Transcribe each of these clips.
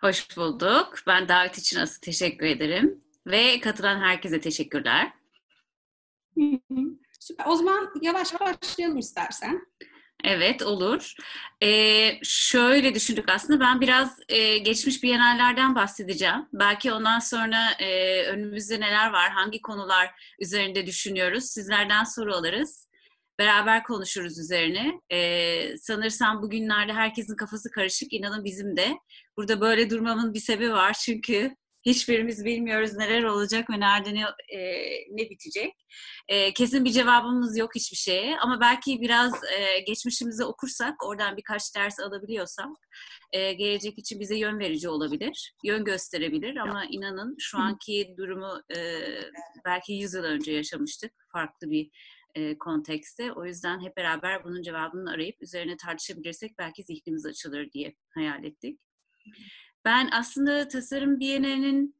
Hoş bulduk. Ben davet için asıl teşekkür ederim. Ve katılan herkese teşekkürler. Süper. O zaman yavaş başlayalım istersen. Evet olur. Ee, şöyle düşündük aslında ben biraz e, geçmiş bienallerden bahsedeceğim. Belki ondan sonra e, önümüzde neler var, hangi konular üzerinde düşünüyoruz. Sizlerden soru alırız. Beraber konuşuruz üzerine. Ee, sanırsam bugünlerde herkesin kafası karışık. İnanın bizim de. Burada böyle durmamın bir sebebi var. Çünkü Hiçbirimiz bilmiyoruz neler olacak ve nerede ne, e, ne bitecek. E, kesin bir cevabımız yok hiçbir şeye ama belki biraz e, geçmişimizi okursak, oradan birkaç ders alabiliyorsak e, gelecek için bize yön verici olabilir, yön gösterebilir ama inanın şu anki durumu e, belki 100 yıl önce yaşamıştık, farklı bir e, kontekste. O yüzden hep beraber bunun cevabını arayıp üzerine tartışabilirsek belki zihnimiz açılır diye hayal ettik. Ben aslında tasarım bienalinin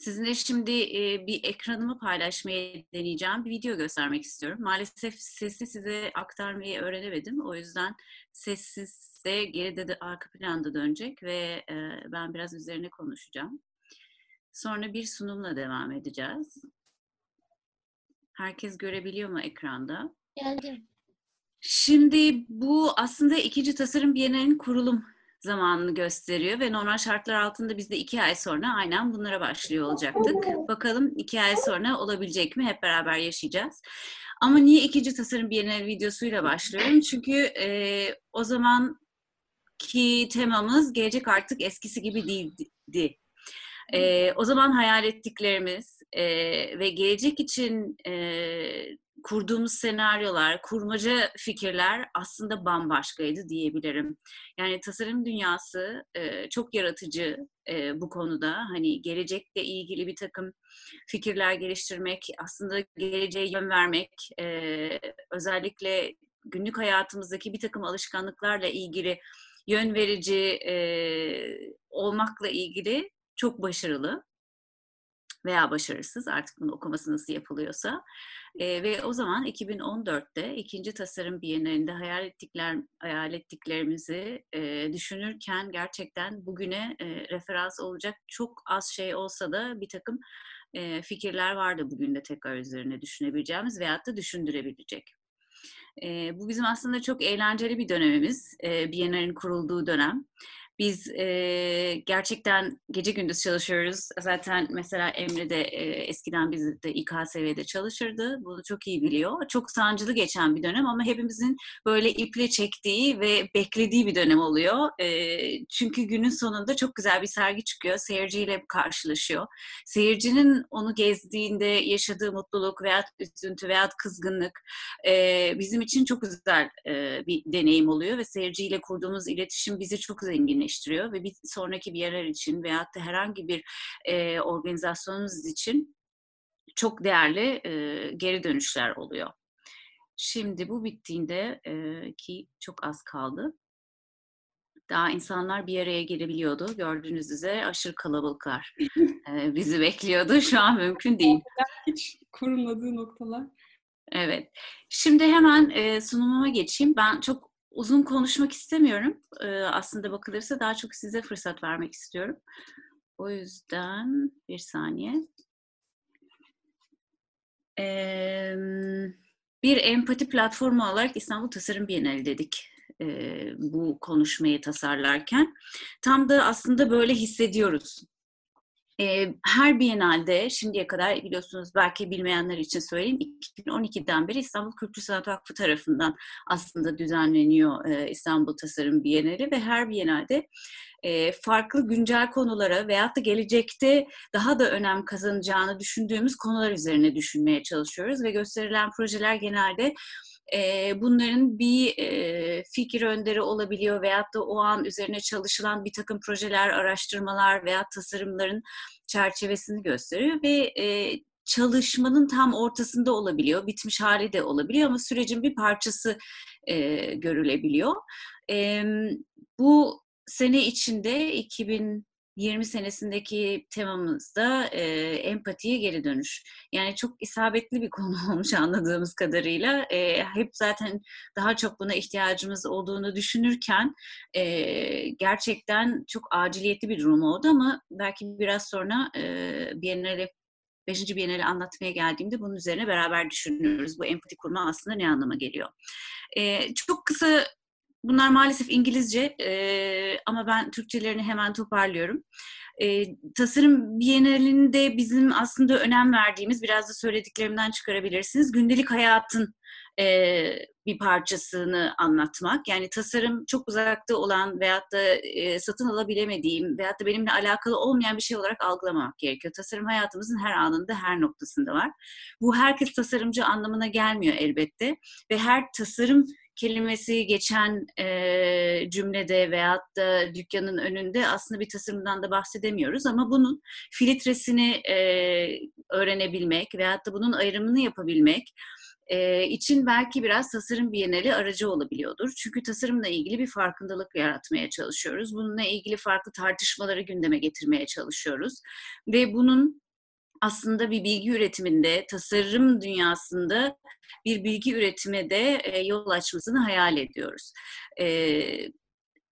sizinle şimdi e, bir ekranımı paylaşmayı deneyeceğim. Bir video göstermek istiyorum. Maalesef sesi size aktarmayı öğrenemedim. O yüzden sessiz de geride de arka planda dönecek ve e, ben biraz üzerine konuşacağım. Sonra bir sunumla devam edeceğiz. Herkes görebiliyor mu ekranda? Geldim. Şimdi bu aslında ikinci tasarım bienalinin kurulum zamanını gösteriyor ve normal şartlar altında biz de iki ay sonra aynen bunlara başlıyor olacaktık. Bakalım iki ay sonra olabilecek mi? Hep beraber yaşayacağız. Ama niye ikinci tasarım bienal videosuyla başlıyorum? Çünkü e, o zaman ki temamız gelecek artık eskisi gibi değildi. E, o zaman hayal ettiklerimiz e, ve gelecek için e, kurduğumuz senaryolar, kurmaca fikirler aslında bambaşkaydı diyebilirim. Yani tasarım dünyası e, çok yaratıcı e, bu konuda. Hani gelecekle ilgili bir takım fikirler geliştirmek, aslında geleceğe yön vermek, e, özellikle günlük hayatımızdaki bir takım alışkanlıklarla ilgili yön verici e, olmakla ilgili çok başarılı veya başarısız artık bunu okuması nasıl yapılıyorsa. E, ve o zaman 2014'te ikinci tasarım bienalinde hayal ettikler hayal ettiklerimizi e, düşünürken gerçekten bugüne e, referans olacak çok az şey olsa da bir takım e, fikirler vardı bugün de tekrar üzerine düşünebileceğimiz veyahut da düşündürebilecek. E, bu bizim aslında çok eğlenceli bir dönemimiz, e, Biennale'in kurulduğu dönem. Biz e, gerçekten gece gündüz çalışıyoruz. Zaten mesela Emre de e, eskiden bizde İKSV'de çalışırdı. Bunu çok iyi biliyor. Çok sancılı geçen bir dönem ama hepimizin böyle iple çektiği ve beklediği bir dönem oluyor. E, çünkü günün sonunda çok güzel bir sergi çıkıyor. Seyirciyle karşılaşıyor. Seyircinin onu gezdiğinde yaşadığı mutluluk veya üzüntü veya kızgınlık e, bizim için çok güzel e, bir deneyim oluyor ve seyirciyle kurduğumuz iletişim bizi çok zenginleştiriyor geliştiriyor ve bir sonraki bir yerler için veyahut da herhangi bir e, organizasyonunuz için çok değerli e, geri dönüşler oluyor. Şimdi bu bittiğinde e, ki çok az kaldı. Daha insanlar bir araya gelebiliyordu. Gördüğünüz üzere aşırı kalabalıklar e, bizi bekliyordu. Şu an mümkün değil. Hiç kurulmadığı noktalar. Evet. Şimdi hemen e, sunumuma geçeyim. Ben çok uzun konuşmak istemiyorum. Aslında bakılırsa daha çok size fırsat vermek istiyorum. O yüzden bir saniye. Bir empati platformu olarak İstanbul Tasarım Bienali dedik bu konuşmayı tasarlarken. Tam da aslında böyle hissediyoruz her Biennale'de şimdiye kadar biliyorsunuz belki bilmeyenler için söyleyeyim 2012'den beri İstanbul Kültür Sanat Vakfı tarafından aslında düzenleniyor İstanbul Tasarım Bienali ve her Biennale'de farklı güncel konulara veyahut da gelecekte daha da önem kazanacağını düşündüğümüz konular üzerine düşünmeye çalışıyoruz ve gösterilen projeler genelde bunların bir fikir önderi olabiliyor veyahut da o an üzerine çalışılan bir takım projeler, araştırmalar veya tasarımların çerçevesini gösteriyor ve çalışmanın tam ortasında olabiliyor, bitmiş hali de olabiliyor ama sürecin bir parçası görülebiliyor. bu sene içinde 2000 20 senesindeki temamızda e, empatiye geri dönüş. Yani çok isabetli bir konu olmuş anladığımız kadarıyla. E, hep zaten daha çok buna ihtiyacımız olduğunu düşünürken e, gerçekten çok aciliyetli bir durum oldu ama belki biraz sonra e, Biennale 5. Biennale anlatmaya geldiğimde bunun üzerine beraber düşünüyoruz. Bu empati kurma aslında ne anlama geliyor? E, çok kısa Bunlar maalesef İngilizce e, ama ben Türkçelerini hemen toparlıyorum. E, tasarım Bienalinde bizim aslında önem verdiğimiz, biraz da söylediklerimden çıkarabilirsiniz, gündelik hayatın e, bir parçasını anlatmak. Yani tasarım çok uzakta olan veyahut da e, satın alabilemediğim veyahut da benimle alakalı olmayan bir şey olarak algılamamak gerekiyor. Tasarım hayatımızın her anında, her noktasında var. Bu herkes tasarımcı anlamına gelmiyor elbette ve her tasarım kelimesi geçen e, cümlede veyahut da dükkanın önünde aslında bir tasarımdan da bahsedemiyoruz ama bunun filtresini e, öğrenebilmek veyahut da bunun ayrımını yapabilmek e, için belki biraz tasarım bienali aracı olabiliyordur. Çünkü tasarımla ilgili bir farkındalık yaratmaya çalışıyoruz. Bununla ilgili farklı tartışmaları gündeme getirmeye çalışıyoruz. Ve bunun aslında bir bilgi üretiminde, tasarım dünyasında bir bilgi üretime de e, yol açmasını hayal ediyoruz. E,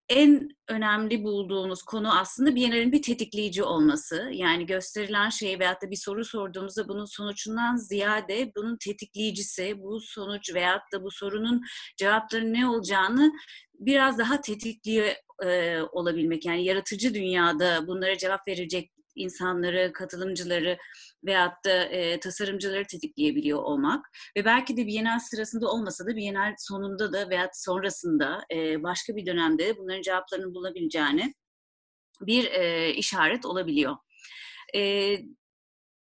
en önemli bulduğumuz konu aslında Biennale'nin bir tetikleyici olması. Yani gösterilen şey veyahut da bir soru sorduğumuzda bunun sonuçundan ziyade bunun tetikleyicisi, bu sonuç veyahut da bu sorunun cevapları ne olacağını biraz daha tetikliyor e, olabilmek. Yani yaratıcı dünyada bunlara cevap verecek insanları, katılımcıları veyahut da e, tasarımcıları tetikleyebiliyor olmak ve belki de Bienal sırasında olmasa da Bienal sonunda da veyahut sonrasında e, başka bir dönemde bunların cevaplarını bulabileceğini bir e, işaret olabiliyor. E,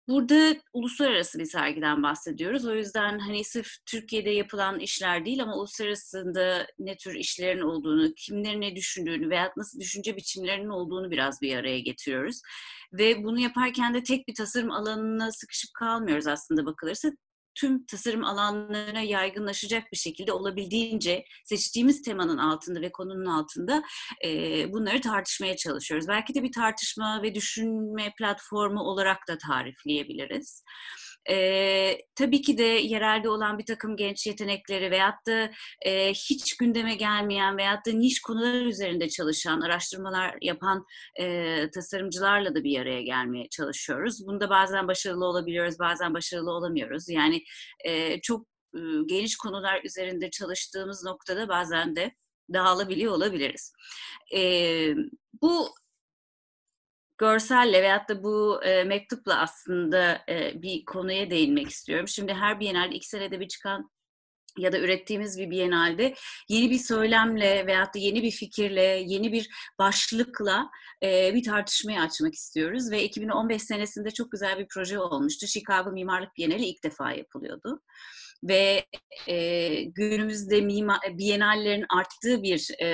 Burada uluslararası bir sergiden bahsediyoruz. O yüzden hani sırf Türkiye'de yapılan işler değil ama uluslararasında ne tür işlerin olduğunu, kimlerin ne düşündüğünü veya nasıl düşünce biçimlerinin olduğunu biraz bir araya getiriyoruz. Ve bunu yaparken de tek bir tasarım alanına sıkışıp kalmıyoruz aslında bakılırsa tüm tasarım alanlarına yaygınlaşacak bir şekilde olabildiğince seçtiğimiz temanın altında ve konunun altında e, bunları tartışmaya çalışıyoruz. Belki de bir tartışma ve düşünme platformu olarak da tarifleyebiliriz. E, tabii ki de yerelde olan bir takım genç yetenekleri veyahut da e, hiç gündeme gelmeyen veyahut da niş konular üzerinde çalışan, araştırmalar yapan e, tasarımcılarla da bir araya gelmeye çalışıyoruz. Bunda bazen başarılı olabiliyoruz, bazen başarılı olamıyoruz. Yani e, çok e, geniş konular üzerinde çalıştığımız noktada bazen de dağılabiliyor olabiliriz. E, bu görselle veyahut da bu e, mektupla aslında e, bir konuya değinmek istiyorum. Şimdi her Biennale iki senede bir çıkan ya da ürettiğimiz bir Biennale'de yeni bir söylemle veyahut da yeni bir fikirle, yeni bir başlıkla e, bir tartışmayı açmak istiyoruz. Ve 2015 senesinde çok güzel bir proje olmuştu. Chicago Mimarlık Bienali ilk defa yapılıyordu ve e, günümüzde mimar, bienallerin arttığı bir e,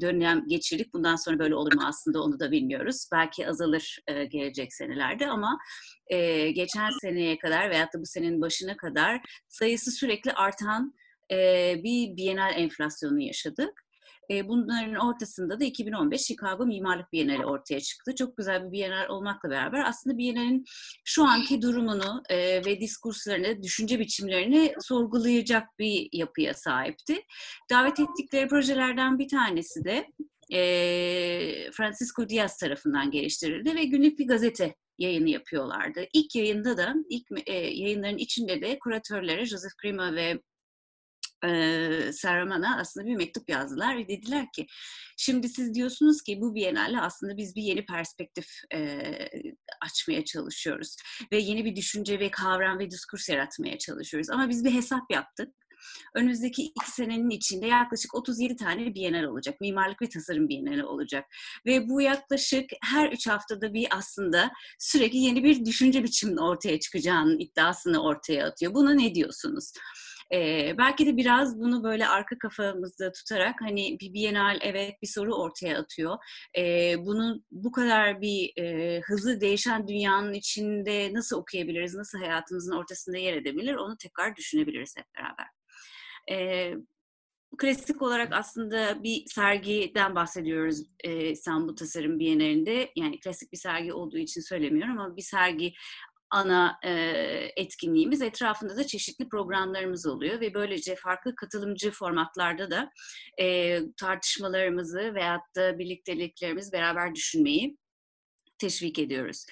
dönem geçirdik. Bundan sonra böyle olur mu aslında onu da bilmiyoruz. Belki azalır e, gelecek senelerde ama e, geçen seneye kadar veyahut da bu senenin başına kadar sayısı sürekli artan e, bir bienal enflasyonu yaşadık. Bunların ortasında da 2015 Chicago Mimarlık Bienali ortaya çıktı. Çok güzel bir bienal olmakla beraber aslında Bienal'in şu anki durumunu ve diskurslarını, düşünce biçimlerini sorgulayacak bir yapıya sahipti. Davet ettikleri projelerden bir tanesi de e, Francisco Diaz tarafından geliştirildi ve günlük bir gazete yayını yapıyorlardı. İlk yayında da, ilk yayınların içinde de kuratörlere Joseph Grima ve e, Sarraman'a aslında bir mektup yazdılar ve dediler ki şimdi siz diyorsunuz ki bu Biennale aslında biz bir yeni perspektif e, açmaya çalışıyoruz ve yeni bir düşünce ve kavram ve diskurs yaratmaya çalışıyoruz ama biz bir hesap yaptık. Önümüzdeki iki senenin içinde yaklaşık 37 tane Bienal olacak. Mimarlık ve tasarım Bienali olacak. Ve bu yaklaşık her üç haftada bir aslında sürekli yeni bir düşünce biçiminin ortaya çıkacağının iddiasını ortaya atıyor. Buna ne diyorsunuz? E, belki de biraz bunu böyle arka kafamızda tutarak hani bir Bienal evet bir soru ortaya atıyor. E, bunu bu kadar bir e, hızlı değişen dünyanın içinde nasıl okuyabiliriz, nasıl hayatımızın ortasında yer edebilir onu tekrar düşünebiliriz hep beraber. E, klasik olarak aslında bir sergiden bahsediyoruz e, İstanbul Tasarım Bienalinde. Yani klasik bir sergi olduğu için söylemiyorum ama bir sergi ana e, etkinliğimiz. Etrafında da çeşitli programlarımız oluyor ve böylece farklı katılımcı formatlarda da e, tartışmalarımızı veyahut da birlikteliklerimizi beraber düşünmeyi teşvik ediyoruz.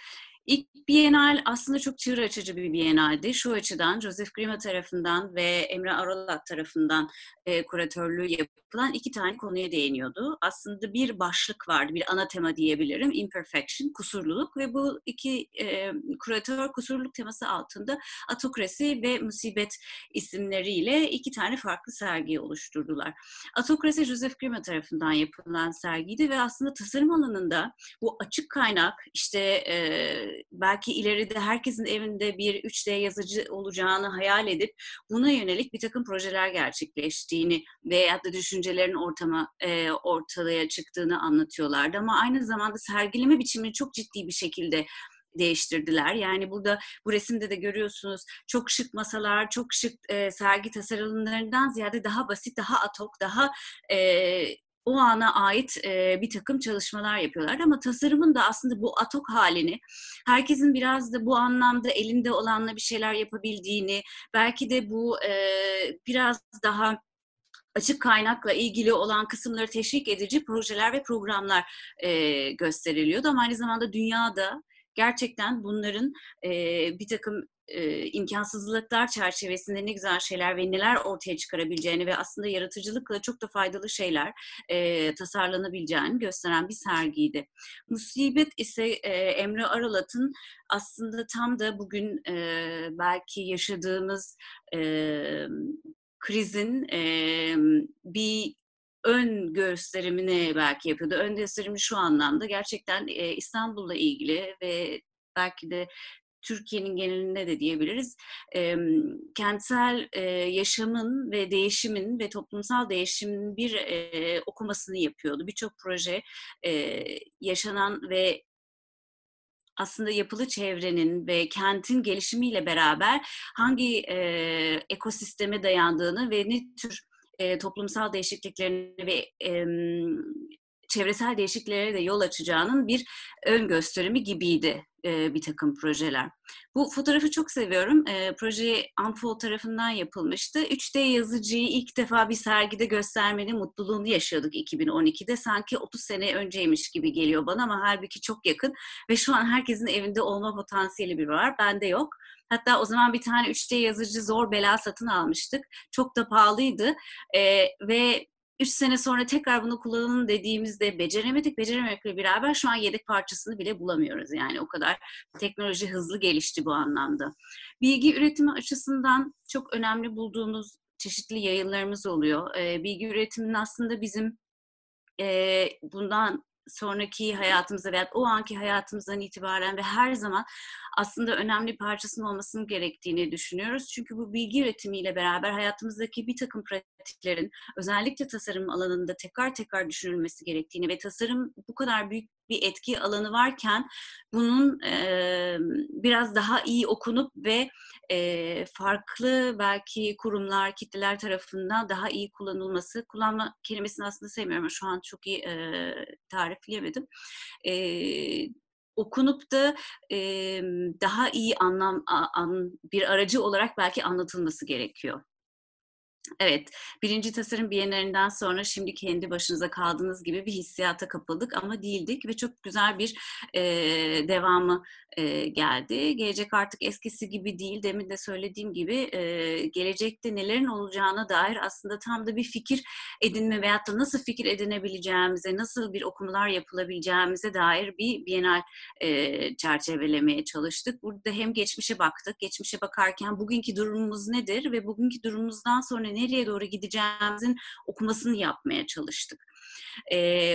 İlk Bienal aslında çok çığır açıcı bir Bienaldi. Şu açıdan Joseph Grima tarafından ve Emre Aralat tarafından e, kuratörlüğü yapılan iki tane konuya değiniyordu. Aslında bir başlık vardı, bir ana tema diyebilirim. Imperfection, kusurluluk ve bu iki e, kuratör kusurluluk teması altında Atokrasi ve Musibet isimleriyle iki tane farklı sergi oluşturdular. Atokrasi Joseph Grima tarafından yapılan sergiydi ve aslında tasarım alanında bu açık kaynak, işte e, belki ileride herkesin evinde bir 3D yazıcı olacağını hayal edip buna yönelik bir takım projeler gerçekleştiğini veya da düşüncelerin ortama e, ortaya çıktığını anlatıyorlardı. Ama aynı zamanda sergileme biçimini çok ciddi bir şekilde değiştirdiler. Yani burada bu resimde de görüyorsunuz çok şık masalar, çok şık e, sergi tasarımlarından ziyade daha basit, daha atok, daha e, o ana ait e, bir takım çalışmalar yapıyorlar. Ama tasarımın da aslında bu atok halini, herkesin biraz da bu anlamda elinde olanla bir şeyler yapabildiğini, belki de bu e, biraz daha açık kaynakla ilgili olan kısımları teşvik edici projeler ve programlar e, gösteriliyordu. Ama aynı zamanda dünyada gerçekten bunların e, bir takım e, imkansızlıklar çerçevesinde ne güzel şeyler ve neler ortaya çıkarabileceğini ve aslında yaratıcılıkla çok da faydalı şeyler e, tasarlanabileceğini gösteren bir sergiydi. Musibet ise e, Emre Aralat'ın aslında tam da bugün e, belki yaşadığımız e, krizin e, bir ön gösterimini belki yapıyordu. Ön gösterimi şu anlamda gerçekten e, İstanbul'la ilgili ve belki de Türkiye'nin genelinde de diyebiliriz. E, kentsel e, yaşamın ve değişimin ve toplumsal değişimin bir e, okumasını yapıyordu. Birçok proje e, yaşanan ve aslında yapılı çevrenin ve kentin gelişimiyle beraber hangi e, ekosisteme dayandığını ve ne tür e, toplumsal değişikliklerini ve e, çevresel değişikliklere de yol açacağının bir ön gösterimi gibiydi e, bir takım projeler. Bu fotoğrafı çok seviyorum. E, proje Unfold tarafından yapılmıştı. 3D yazıcıyı ilk defa bir sergide göstermenin mutluluğunu yaşıyorduk 2012'de. Sanki 30 sene önceymiş gibi geliyor bana ama halbuki çok yakın. Ve şu an herkesin evinde olma potansiyeli bir var. Bende yok. Hatta o zaman bir tane 3D yazıcı zor bela satın almıştık. Çok da pahalıydı. E, ve 3 sene sonra tekrar bunu kullanalım dediğimizde beceremedik. Beceremekle beraber şu an yedek parçasını bile bulamıyoruz. Yani o kadar teknoloji hızlı gelişti bu anlamda. Bilgi üretimi açısından çok önemli bulduğumuz çeşitli yayınlarımız oluyor. Bilgi üretiminin aslında bizim bundan sonraki hayatımıza veya o anki hayatımızdan itibaren ve her zaman aslında önemli bir parçasının olmasının gerektiğini düşünüyoruz. Çünkü bu bilgi üretimiyle beraber hayatımızdaki bir takım pratiklerin özellikle tasarım alanında tekrar tekrar düşünülmesi gerektiğini ve tasarım bu kadar büyük bir etki alanı varken bunun e, biraz daha iyi okunup ve e, farklı belki kurumlar, kitleler tarafından daha iyi kullanılması, kullanma kelimesini aslında sevmiyorum ama şu an çok iyi e, tarifleyemedim. E, okunup da e, daha iyi anlam an, bir aracı olarak belki anlatılması gerekiyor. Evet, birinci tasarım bienalinden sonra şimdi kendi başınıza kaldığınız gibi bir hissiyata kapıldık ama değildik ve çok güzel bir e, devamı e, geldi. Gelecek artık eskisi gibi değil, demin de söylediğim gibi e, gelecekte nelerin olacağına dair aslında tam da bir fikir edinme veyahut da nasıl fikir edinebileceğimize, nasıl bir okumalar yapılabileceğimize dair bir bienal e, çerçevelemeye çalıştık. Burada hem geçmişe baktık, geçmişe bakarken bugünkü durumumuz nedir ve bugünkü durumumuzdan sonra nereye doğru gideceğimizin okumasını yapmaya çalıştık.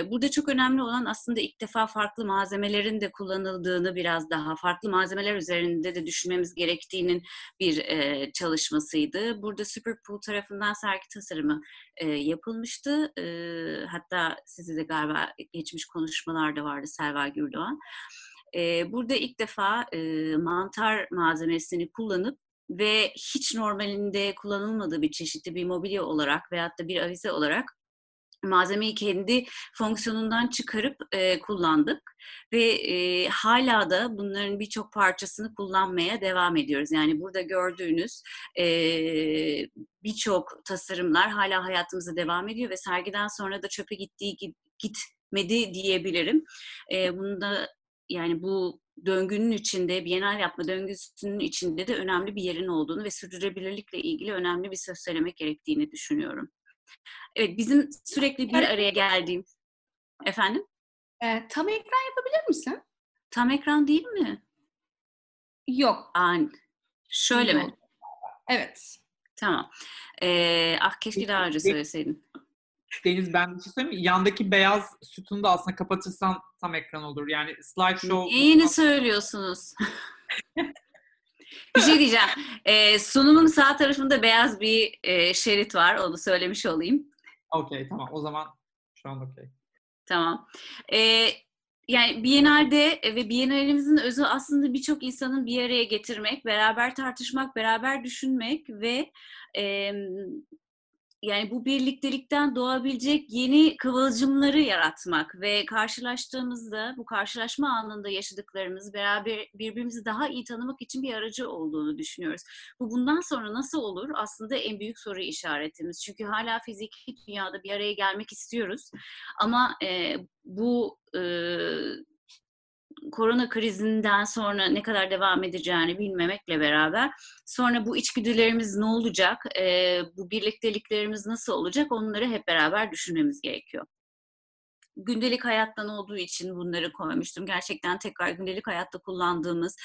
Burada çok önemli olan aslında ilk defa farklı malzemelerin de kullanıldığını biraz daha farklı malzemeler üzerinde de düşünmemiz gerektiğinin bir çalışmasıydı. Burada Superpool tarafından sergi tasarımı yapılmıştı. Hatta sizi de galiba geçmiş konuşmalarda vardı Selva Gürdoğan. Burada ilk defa mantar malzemesini kullanıp ve hiç normalinde kullanılmadığı bir çeşitli bir mobilya olarak veyahut da bir avize olarak malzemeyi kendi fonksiyonundan çıkarıp e, kullandık ve e, hala da bunların birçok parçasını kullanmaya devam ediyoruz. Yani burada gördüğünüz e, birçok tasarımlar hala hayatımıza devam ediyor ve sergiden sonra da çöpe gittiği gitmedi diyebilirim. E, bunu da yani bu döngünün içinde, bienal yapma döngüsünün içinde de önemli bir yerin olduğunu ve sürdürülebilirlikle ilgili önemli bir söz söylemek gerektiğini düşünüyorum. Evet, bizim sürekli bir araya geldiğim... Efendim? E, tam ekran yapabilir misin? Tam ekran değil mi? Yok. Aa, şöyle Yok. mi? Evet. Tamam. Ee, ah keşke daha önce söyleseydin. Deniz ben bir şey söyleyeyim? Yandaki beyaz sütunu da aslında kapatırsan tam ekran olur. Yani slideshow... Niye yeni söylüyorsunuz? bir şey diyeceğim. Ee, sunumun sağ tarafında beyaz bir e, şerit var. Onu söylemiş olayım. Okey tamam. O zaman şu an okey. Tamam. Ee, yani Biennale'de ve Biennale'imizin özü aslında birçok insanın bir araya getirmek, beraber tartışmak, beraber düşünmek ve e, yani bu birliktelikten doğabilecek yeni kıvılcımları yaratmak ve karşılaştığımızda bu karşılaşma anında yaşadıklarımız beraber birbirimizi daha iyi tanımak için bir aracı olduğunu düşünüyoruz. Bu bundan sonra nasıl olur? Aslında en büyük soru işaretimiz. Çünkü hala fiziki dünyada bir araya gelmek istiyoruz. Ama e, bu e, korona krizinden sonra ne kadar devam edeceğini bilmemekle beraber sonra bu içgüdülerimiz ne olacak, e, bu birlikteliklerimiz nasıl olacak onları hep beraber düşünmemiz gerekiyor gündelik hayattan olduğu için bunları koymuştum. Gerçekten tekrar gündelik hayatta kullandığımız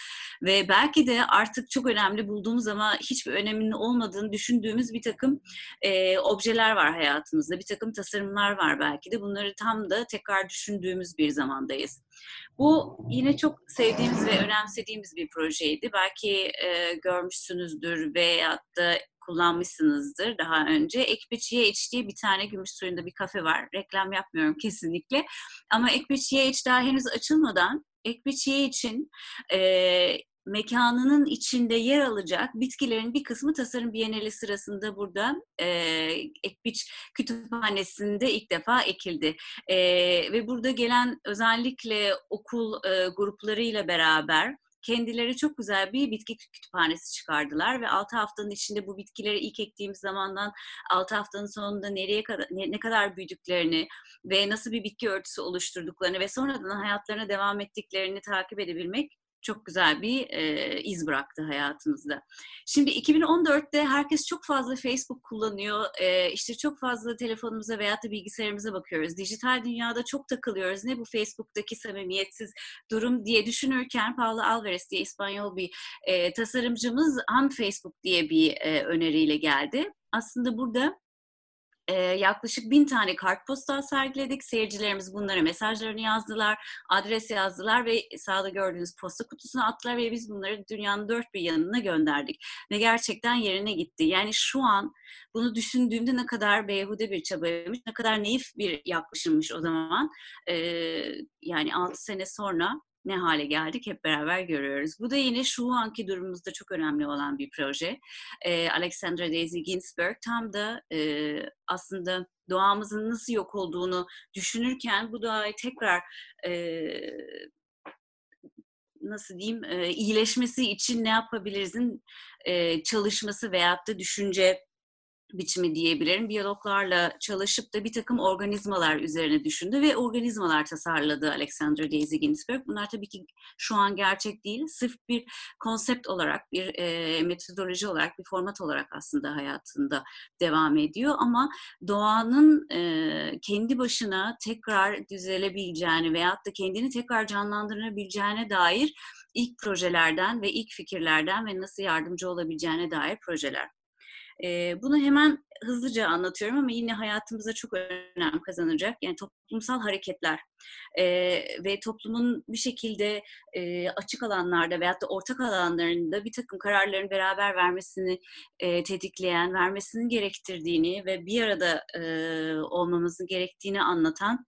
ve belki de artık çok önemli bulduğumuz ama hiçbir öneminin olmadığını düşündüğümüz bir takım e, objeler var hayatımızda. Bir takım tasarımlar var belki de. Bunları tam da tekrar düşündüğümüz bir zamandayız. Bu yine çok sevdiğimiz ve önemsediğimiz bir projeydi. Belki e, görmüşsünüzdür veyahut da kullanmışsınızdır daha önce. Ekmeçiye iç diye bir tane gümüş suyunda bir kafe var. Reklam yapmıyorum kesinlikle. Ama Ekmeçiye iç daha henüz açılmadan Ekmeçiye için e, mekanının içinde yer alacak bitkilerin bir kısmı tasarım bienali sırasında burada e, Ekbiç Kütüphanesi'nde ilk defa ekildi. E, ve burada gelen özellikle okul e, gruplarıyla beraber kendileri çok güzel bir bitki kütüphanesi çıkardılar ve 6 haftanın içinde bu bitkileri ilk ektiğimiz zamandan 6 haftanın sonunda nereye kadar ne, kadar büyüdüklerini ve nasıl bir bitki örtüsü oluşturduklarını ve sonradan hayatlarına devam ettiklerini takip edebilmek çok güzel bir e, iz bıraktı hayatımızda. Şimdi 2014'te herkes çok fazla Facebook kullanıyor. E, işte çok fazla telefonumuza veya da bilgisayarımıza bakıyoruz. Dijital dünyada çok takılıyoruz. Ne bu Facebook'taki samimiyetsiz durum diye düşünürken Paulo Alvarez diye İspanyol bir e, tasarımcımız Han Facebook diye bir e, öneriyle geldi. Aslında burada e, yaklaşık bin tane kartpostal sergiledik. Seyircilerimiz bunlara mesajlarını yazdılar, adres yazdılar ve sağda gördüğünüz posta kutusuna attılar ve biz bunları dünyanın dört bir yanına gönderdik. Ve gerçekten yerine gitti. Yani şu an bunu düşündüğümde ne kadar beyhude bir çabaymış, ne kadar naif bir yaklaşımmış o zaman. E, yani altı sene sonra ne hale geldik hep beraber görüyoruz. Bu da yine şu anki durumumuzda çok önemli olan bir proje. Ee, Alexandra Daisy Ginsberg tam da e, aslında doğamızın nasıl yok olduğunu düşünürken bu doğayı tekrar e, nasıl diyeyim e, iyileşmesi için ne yapabilirizin e, çalışması veyahut da düşünce biçimi diyebilirim. Biyologlarla çalışıp da bir takım organizmalar üzerine düşündü ve organizmalar tasarladı Alexander Daisy Ginsberg. Bunlar tabii ki şu an gerçek değil. Sırf bir konsept olarak, bir e, metodoloji olarak, bir format olarak aslında hayatında devam ediyor. Ama doğanın e, kendi başına tekrar düzelebileceğini veyahut da kendini tekrar canlandırabileceğine dair ilk projelerden ve ilk fikirlerden ve nasıl yardımcı olabileceğine dair projeler. Bunu hemen hızlıca anlatıyorum ama yine hayatımıza çok önem kazanacak. Yani toplumsal hareketler ve toplumun bir şekilde açık alanlarda veyahut da ortak alanlarında bir takım kararların beraber vermesini tetikleyen, vermesinin gerektirdiğini ve bir arada olmamızın gerektiğini anlatan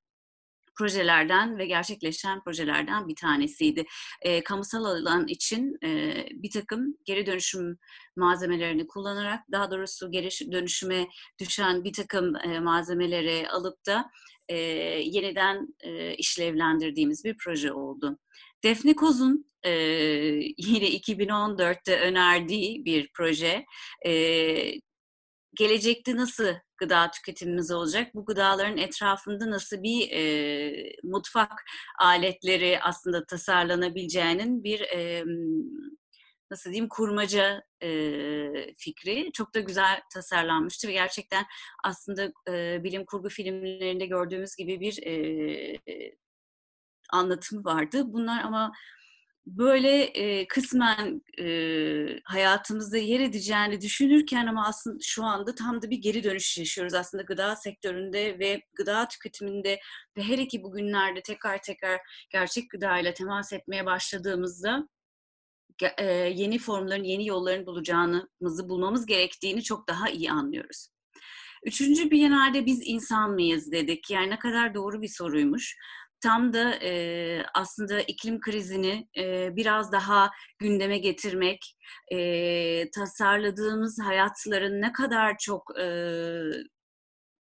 projelerden ve gerçekleşen projelerden bir tanesiydi. E, kamusal alan için e, bir takım geri dönüşüm malzemelerini kullanarak daha doğrusu geri dönüşüme düşen bir takım e, malzemeleri alıp da e, yeniden e, işlevlendirdiğimiz bir proje oldu. Defne Koz'un e, yine 2014'te önerdiği bir proje. E, gelecekte nasıl gıda tüketimimiz olacak? Bu gıdaların etrafında nasıl bir e, mutfak aletleri aslında tasarlanabileceğinin bir e, nasıl diyeyim kurmaca e, fikri çok da güzel tasarlanmıştı ve gerçekten aslında e, bilim kurgu filmlerinde gördüğümüz gibi bir e, anlatımı vardı. Bunlar ama böyle e, kısmen e, hayatımızda yer edeceğini düşünürken ama aslında şu anda tam da bir geri dönüş yaşıyoruz aslında gıda sektöründe ve gıda tüketiminde ve her iki bugünlerde tekrar tekrar gerçek gıdayla temas etmeye başladığımızda e, yeni formların, yeni yolların bulacağımızı bulmamız gerektiğini çok daha iyi anlıyoruz. Üçüncü bir genelde biz insan mıyız dedik. Yani ne kadar doğru bir soruymuş tam da e, aslında iklim krizini e, biraz daha gündeme getirmek, e, tasarladığımız hayatların ne kadar çok e,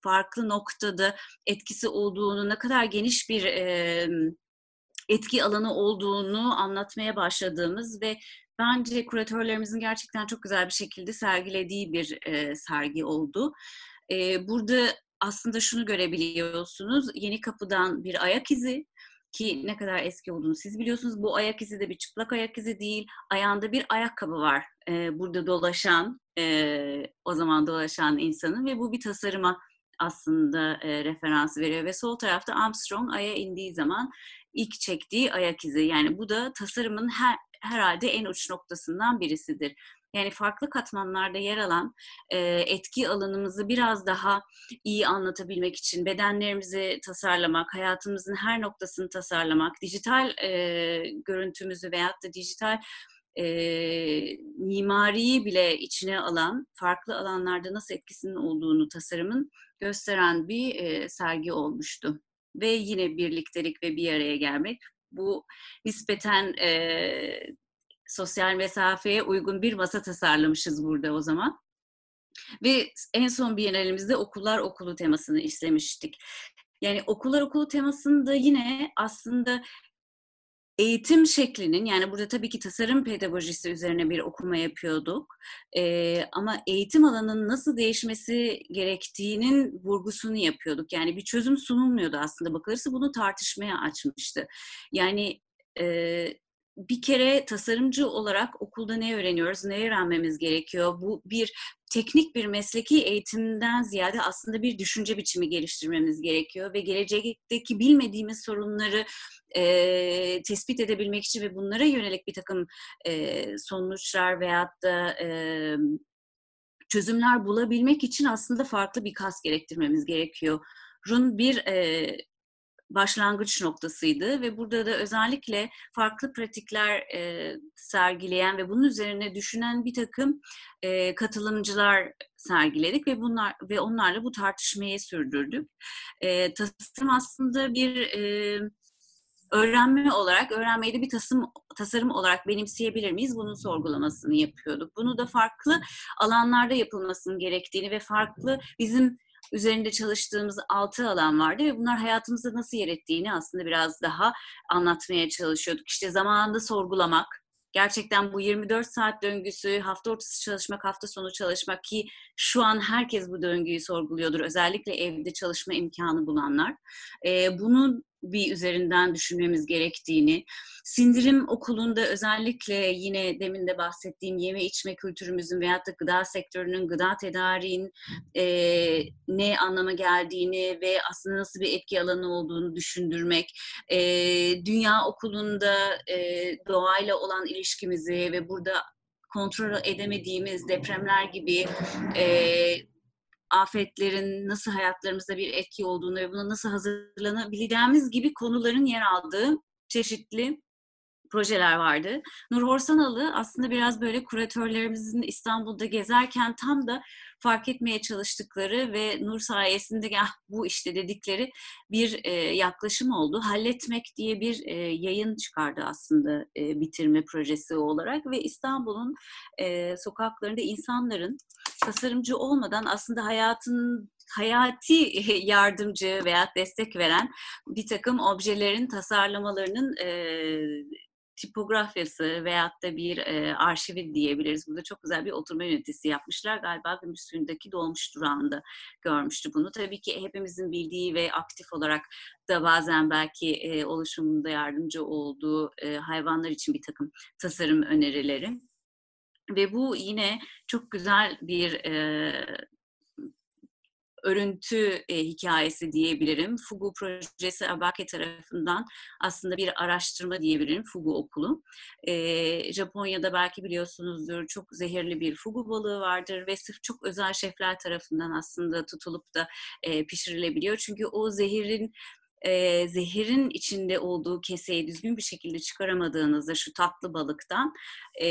farklı noktada etkisi olduğunu, ne kadar geniş bir e, etki alanı olduğunu anlatmaya başladığımız ve bence kuratörlerimizin gerçekten çok güzel bir şekilde sergilediği bir e, sergi oldu. Burada aslında şunu görebiliyorsunuz. Yeni kapıdan bir ayak izi ki ne kadar eski olduğunu siz biliyorsunuz. Bu ayak izi de bir çıplak ayak izi değil. Ayağında bir ayakkabı var. Ee, burada dolaşan, e, o zaman dolaşan insanın ve bu bir tasarıma aslında e, referans veriyor. Ve sol tarafta Armstrong aya indiği zaman ilk çektiği ayak izi. Yani bu da tasarımın her, herhalde en uç noktasından birisidir. Yani farklı katmanlarda yer alan e, etki alanımızı biraz daha iyi anlatabilmek için bedenlerimizi tasarlamak, hayatımızın her noktasını tasarlamak, dijital e, görüntümüzü veyahut da dijital e, mimariyi bile içine alan farklı alanlarda nasıl etkisinin olduğunu tasarımın gösteren bir e, sergi olmuştu. Ve yine birliktelik ve bir araya gelmek. Bu nispeten e, sosyal mesafeye uygun bir masa tasarlamışız burada o zaman. Ve en son Biennalemizde okullar okulu temasını işlemiştik. Yani okullar okulu temasında yine aslında eğitim şeklinin yani burada tabii ki tasarım pedagojisi üzerine bir okuma yapıyorduk. Ee, ama eğitim alanının nasıl değişmesi gerektiğinin vurgusunu yapıyorduk. Yani bir çözüm sunulmuyordu aslında bakılırsa bunu tartışmaya açmıştı. Yani e, bir kere tasarımcı olarak okulda ne öğreniyoruz, ne öğrenmemiz gerekiyor? Bu bir teknik bir mesleki eğitimden ziyade aslında bir düşünce biçimi geliştirmemiz gerekiyor ve gelecekteki bilmediğimiz sorunları e, tespit edebilmek için ve bunlara yönelik bir takım e, sonuçlar veyahut da e, çözümler bulabilmek için aslında farklı bir kas gerektirmemiz gerekiyor. Run bir e, başlangıç noktasıydı ve burada da özellikle farklı pratikler e, sergileyen ve bunun üzerine düşünen bir takım e, katılımcılar sergiledik ve bunlar ve onlarla bu tartışmayı sürdürdük. E, tasarım aslında bir e, öğrenme olarak, öğrenmeyi de bir tasarım, tasarım olarak benimseyebilir miyiz? Bunun sorgulamasını yapıyorduk. Bunu da farklı alanlarda yapılmasının gerektiğini ve farklı bizim üzerinde çalıştığımız altı alan vardı ve bunlar hayatımızda nasıl yer ettiğini aslında biraz daha anlatmaya çalışıyorduk. İşte zamanında sorgulamak, gerçekten bu 24 saat döngüsü, hafta ortası çalışmak, hafta sonu çalışmak ki şu an herkes bu döngüyü sorguluyordur. Özellikle evde çalışma imkanı bulanlar. Ee, bunun bir üzerinden düşünmemiz gerektiğini, sindirim okulunda özellikle yine demin de bahsettiğim yeme içme kültürümüzün veyahut da gıda sektörünün, gıda tedariğin e, ne anlama geldiğini ve aslında nasıl bir etki alanı olduğunu düşündürmek, e, dünya okulunda e, doğayla olan ilişkimizi ve burada kontrol edemediğimiz depremler gibi e, afetlerin nasıl hayatlarımızda bir etki olduğunu ve buna nasıl hazırlanabileceğimiz gibi konuların yer aldığı çeşitli projeler vardı. Nur Horsanalı aslında biraz böyle kuratörlerimizin İstanbul'da gezerken tam da fark etmeye çalıştıkları ve Nur sayesinde ah bu işte dedikleri bir e, yaklaşım oldu. Halletmek diye bir e, yayın çıkardı aslında e, bitirme projesi olarak ve İstanbul'un e, sokaklarında insanların tasarımcı olmadan aslında hayatın hayati yardımcı veya destek veren bir takım objelerin tasarlamalarının e, tipografyası veyahut da bir e, arşivi diyebiliriz. Burada çok güzel bir oturma ünitesi yapmışlar. Galiba Gümüşsuyu'ndaki dolmuş durağında görmüştü bunu. Tabii ki hepimizin bildiği ve aktif olarak da bazen belki e, oluşumunda yardımcı olduğu e, hayvanlar için bir takım tasarım önerileri. Ve bu yine çok güzel bir e, örüntü e, hikayesi diyebilirim. Fugu projesi Abake tarafından aslında bir araştırma diyebilirim. Fugu okulu. E, Japonya'da belki biliyorsunuzdur çok zehirli bir fugu balığı vardır ve sırf çok özel şefler tarafından aslında tutulup da e, pişirilebiliyor. Çünkü o zehirin e, zehirin içinde olduğu keseyi düzgün bir şekilde çıkaramadığınızda şu tatlı balıktan e,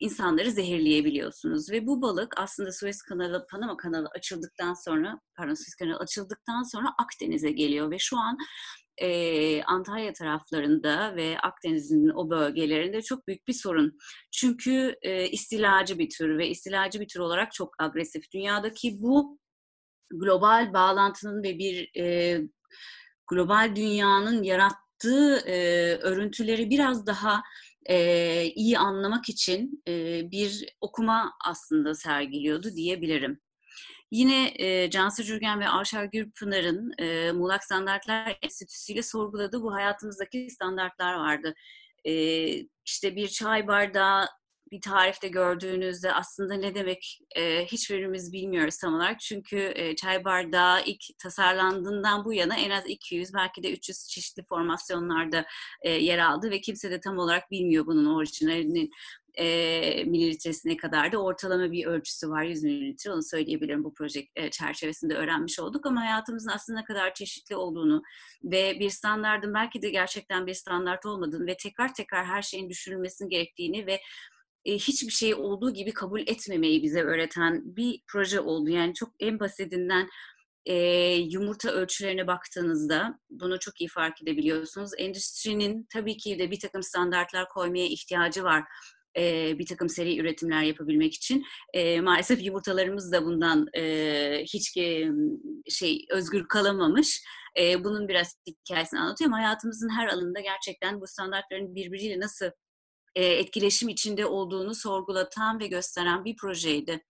insanları zehirleyebiliyorsunuz. Ve bu balık aslında Suez kanalı, Panama kanalı açıldıktan sonra, pardon Suez kanalı açıldıktan sonra Akdeniz'e geliyor ve şu an e, Antalya taraflarında ve Akdeniz'in o bölgelerinde çok büyük bir sorun. Çünkü e, istilacı bir tür ve istilacı bir tür olarak çok agresif. Dünyadaki bu global bağlantının ve bir e, global dünyanın yarattığı e, örüntüleri biraz daha e, iyi anlamak için e, bir okuma aslında sergiliyordu diyebilirim. Yine e, Cansu Cürgen ve Arşar Gürpınar'ın e, Muğlak Standartlar Enstitüsü ile sorguladığı bu hayatımızdaki standartlar vardı. E, işte bir çay bardağı bir tarifte gördüğünüzde aslında ne demek e, hiçbirimiz bilmiyoruz tam olarak. Çünkü e, çay bardağı ilk tasarlandığından bu yana en az 200 belki de 300 çeşitli formasyonlarda e, yer aldı ve kimse de tam olarak bilmiyor bunun orijinalinin e, mililitresine kadar da ortalama bir ölçüsü var 100 mililitre onu söyleyebilirim bu proje e, çerçevesinde öğrenmiş olduk ama hayatımızın aslında kadar çeşitli olduğunu ve bir standardın belki de gerçekten bir standart olmadığını ve tekrar tekrar her şeyin düşünülmesinin gerektiğini ve e, hiçbir şey olduğu gibi kabul etmemeyi bize öğreten bir proje oldu. Yani çok en basitinden e, yumurta ölçülerine baktığınızda bunu çok iyi fark edebiliyorsunuz. Endüstrinin tabii ki de bir takım standartlar koymaya ihtiyacı var e, bir takım seri üretimler yapabilmek için. E, maalesef yumurtalarımız da bundan e, hiç e, şey özgür kalamamış. E, bunun biraz hikayesini anlatıyorum. Hayatımızın her alanında gerçekten bu standartların birbiriyle nasıl e, etkileşim içinde olduğunu sorgulatan ve gösteren bir projeydi.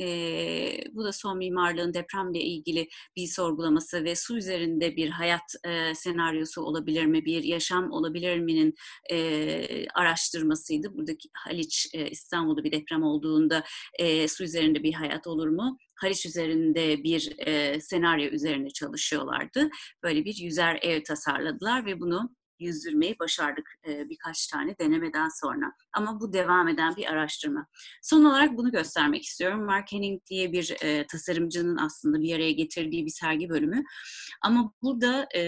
E, bu da son mimarlığın depremle ilgili bir sorgulaması ve su üzerinde bir hayat e, senaryosu olabilir mi, bir yaşam olabilir mi'nin e, araştırmasıydı. Buradaki Haliç, e, İstanbul'da bir deprem olduğunda e, su üzerinde bir hayat olur mu? Haliç üzerinde bir e, senaryo üzerine çalışıyorlardı. Böyle bir yüzer ev tasarladılar ve bunu yüzdürmeyi başardık e, birkaç tane denemeden sonra. Ama bu devam eden bir araştırma. Son olarak bunu göstermek istiyorum. Mark Henning diye bir e, tasarımcının aslında bir araya getirdiği bir sergi bölümü. Ama burada e,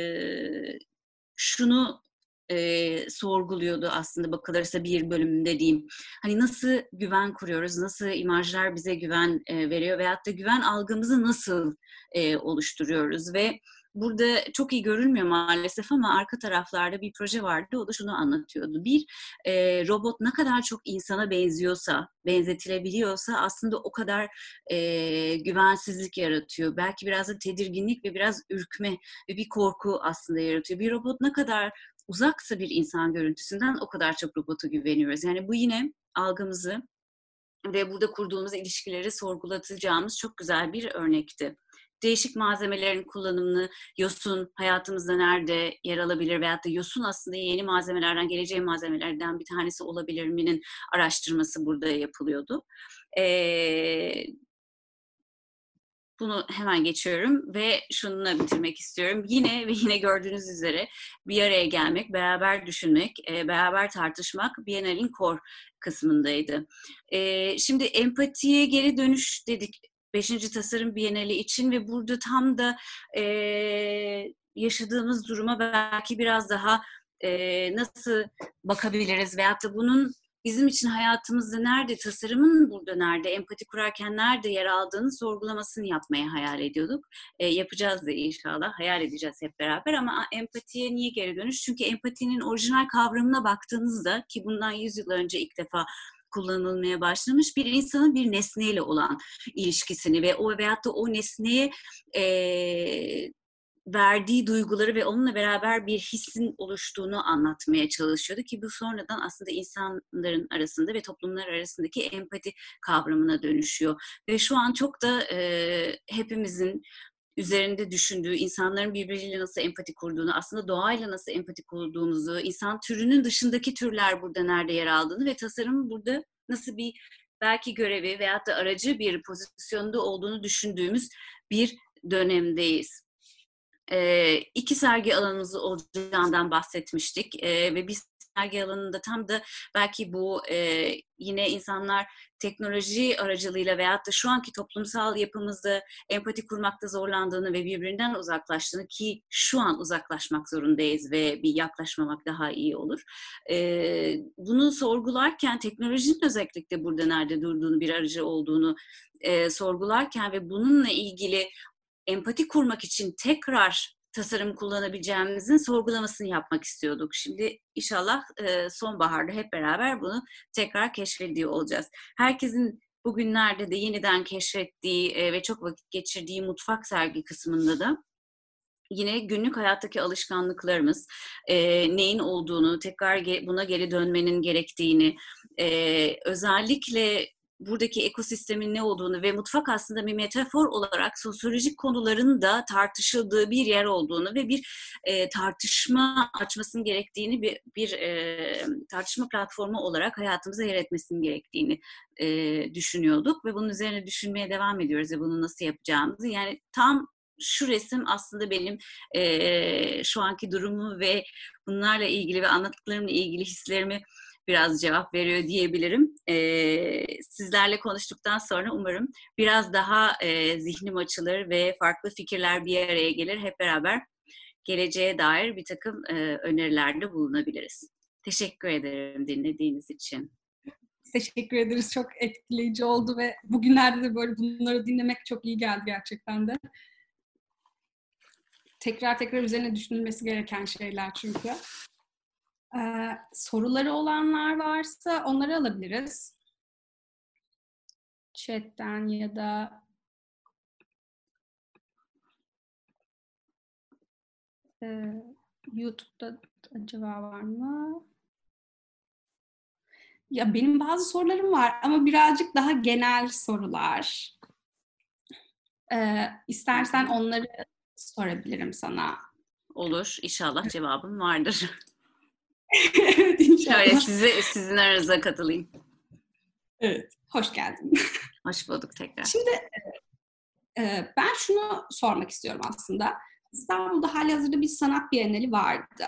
şunu e, sorguluyordu aslında bakılırsa bir bölümünde diyeyim. Hani nasıl güven kuruyoruz, nasıl imajlar bize güven e, veriyor veyahut da güven algımızı nasıl e, oluşturuyoruz ve burada çok iyi görülmüyor maalesef ama arka taraflarda bir proje vardı. O da şunu anlatıyordu. Bir, e, robot ne kadar çok insana benziyorsa, benzetilebiliyorsa aslında o kadar e, güvensizlik yaratıyor. Belki biraz da tedirginlik ve biraz ürkme ve bir korku aslında yaratıyor. Bir robot ne kadar uzaksa bir insan görüntüsünden o kadar çok robota güveniyoruz. Yani bu yine algımızı ve burada kurduğumuz ilişkileri sorgulatacağımız çok güzel bir örnekti değişik malzemelerin kullanımını, yosun hayatımızda nerede yer alabilir veyahut da yosun aslında yeni malzemelerden, geleceğin malzemelerden bir tanesi olabilir mi'nin araştırması burada yapılıyordu. Ee, bunu hemen geçiyorum ve şununla bitirmek istiyorum. Yine ve yine gördüğünüz üzere bir araya gelmek, beraber düşünmek, beraber tartışmak Biennale'in core kısmındaydı. Şimdi empatiye geri dönüş dedik 5. Tasarım Bienali için ve burada tam da e, yaşadığımız duruma belki biraz daha e, nasıl bakabiliriz veyahut da bunun bizim için hayatımızda nerede, tasarımın burada nerede, empati kurarken nerede yer aldığını sorgulamasını yapmaya hayal ediyorduk. E, yapacağız da inşallah, hayal edeceğiz hep beraber ama empatiye niye geri dönüş? Çünkü empatinin orijinal kavramına baktığınızda ki bundan 100 yıl önce ilk defa kullanılmaya başlamış bir insanın bir nesneyle olan ilişkisini ve o veyahut da o nesneye e, verdiği duyguları ve onunla beraber bir hissin oluştuğunu anlatmaya çalışıyordu ki bu sonradan aslında insanların arasında ve toplumlar arasındaki empati kavramına dönüşüyor. Ve şu an çok da e, hepimizin üzerinde düşündüğü, insanların birbiriyle nasıl empati kurduğunu, aslında doğayla nasıl empati kurduğumuzu, insan türünün dışındaki türler burada nerede yer aldığını ve tasarımın burada nasıl bir belki görevi veyahut da aracı bir pozisyonda olduğunu düşündüğümüz bir dönemdeyiz. E, iki sergi alanımız olacağından bahsetmiştik e, ve biz sergi alanında tam da belki bu e, yine insanlar teknoloji aracılığıyla veyahut da şu anki toplumsal yapımızda empati kurmakta zorlandığını ve birbirinden uzaklaştığını ki şu an uzaklaşmak zorundayız ve bir yaklaşmamak daha iyi olur. E, bunu sorgularken teknolojinin özellikle burada nerede durduğunu, bir aracı olduğunu e, sorgularken ve bununla ilgili empati kurmak için tekrar tasarım kullanabileceğimizin sorgulamasını yapmak istiyorduk. Şimdi inşallah e, sonbaharda hep beraber bunu tekrar keşfediyor olacağız. Herkesin bugünlerde de yeniden keşfettiği e, ve çok vakit geçirdiği mutfak sergi kısmında da yine günlük hayattaki alışkanlıklarımız, e, neyin olduğunu, tekrar buna geri dönmenin gerektiğini, e, özellikle buradaki ekosistemin ne olduğunu ve mutfak aslında bir metafor olarak sosyolojik konuların da tartışıldığı bir yer olduğunu ve bir e, tartışma açmasının gerektiğini bir, bir e, tartışma platformu olarak hayatımıza yer etmesinin gerektiğini e, düşünüyorduk ve bunun üzerine düşünmeye devam ediyoruz ve bunu nasıl yapacağımızı. Yani tam şu resim aslında benim e, şu anki durumu ve bunlarla ilgili ve anlattıklarımla ilgili hislerimi biraz cevap veriyor diyebilirim. E, sizlerle konuştuktan sonra umarım biraz daha e, zihnim açılır ve farklı fikirler bir araya gelir. Hep beraber geleceğe dair bir takım e, önerilerde bulunabiliriz. Teşekkür ederim dinlediğiniz için. Teşekkür ederiz. Çok etkileyici oldu ve bugünlerde de böyle bunları dinlemek çok iyi geldi gerçekten de. Tekrar tekrar üzerine düşünülmesi gereken şeyler çünkü. Ee, soruları olanlar varsa onları alabiliriz. Chat'ten ya da e, YouTube'da acaba var mı? Ya benim bazı sorularım var ama birazcık daha genel sorular. Ee, istersen onları sorabilirim sana. Olur. İnşallah cevabım vardır. evet inşallah. Şöyle size, sizin aranıza katılayım. Evet. Hoş geldin. Hoş bulduk tekrar. Şimdi e, ben şunu sormak istiyorum aslında. İstanbul'da hali hazırda bir sanat bienali vardı.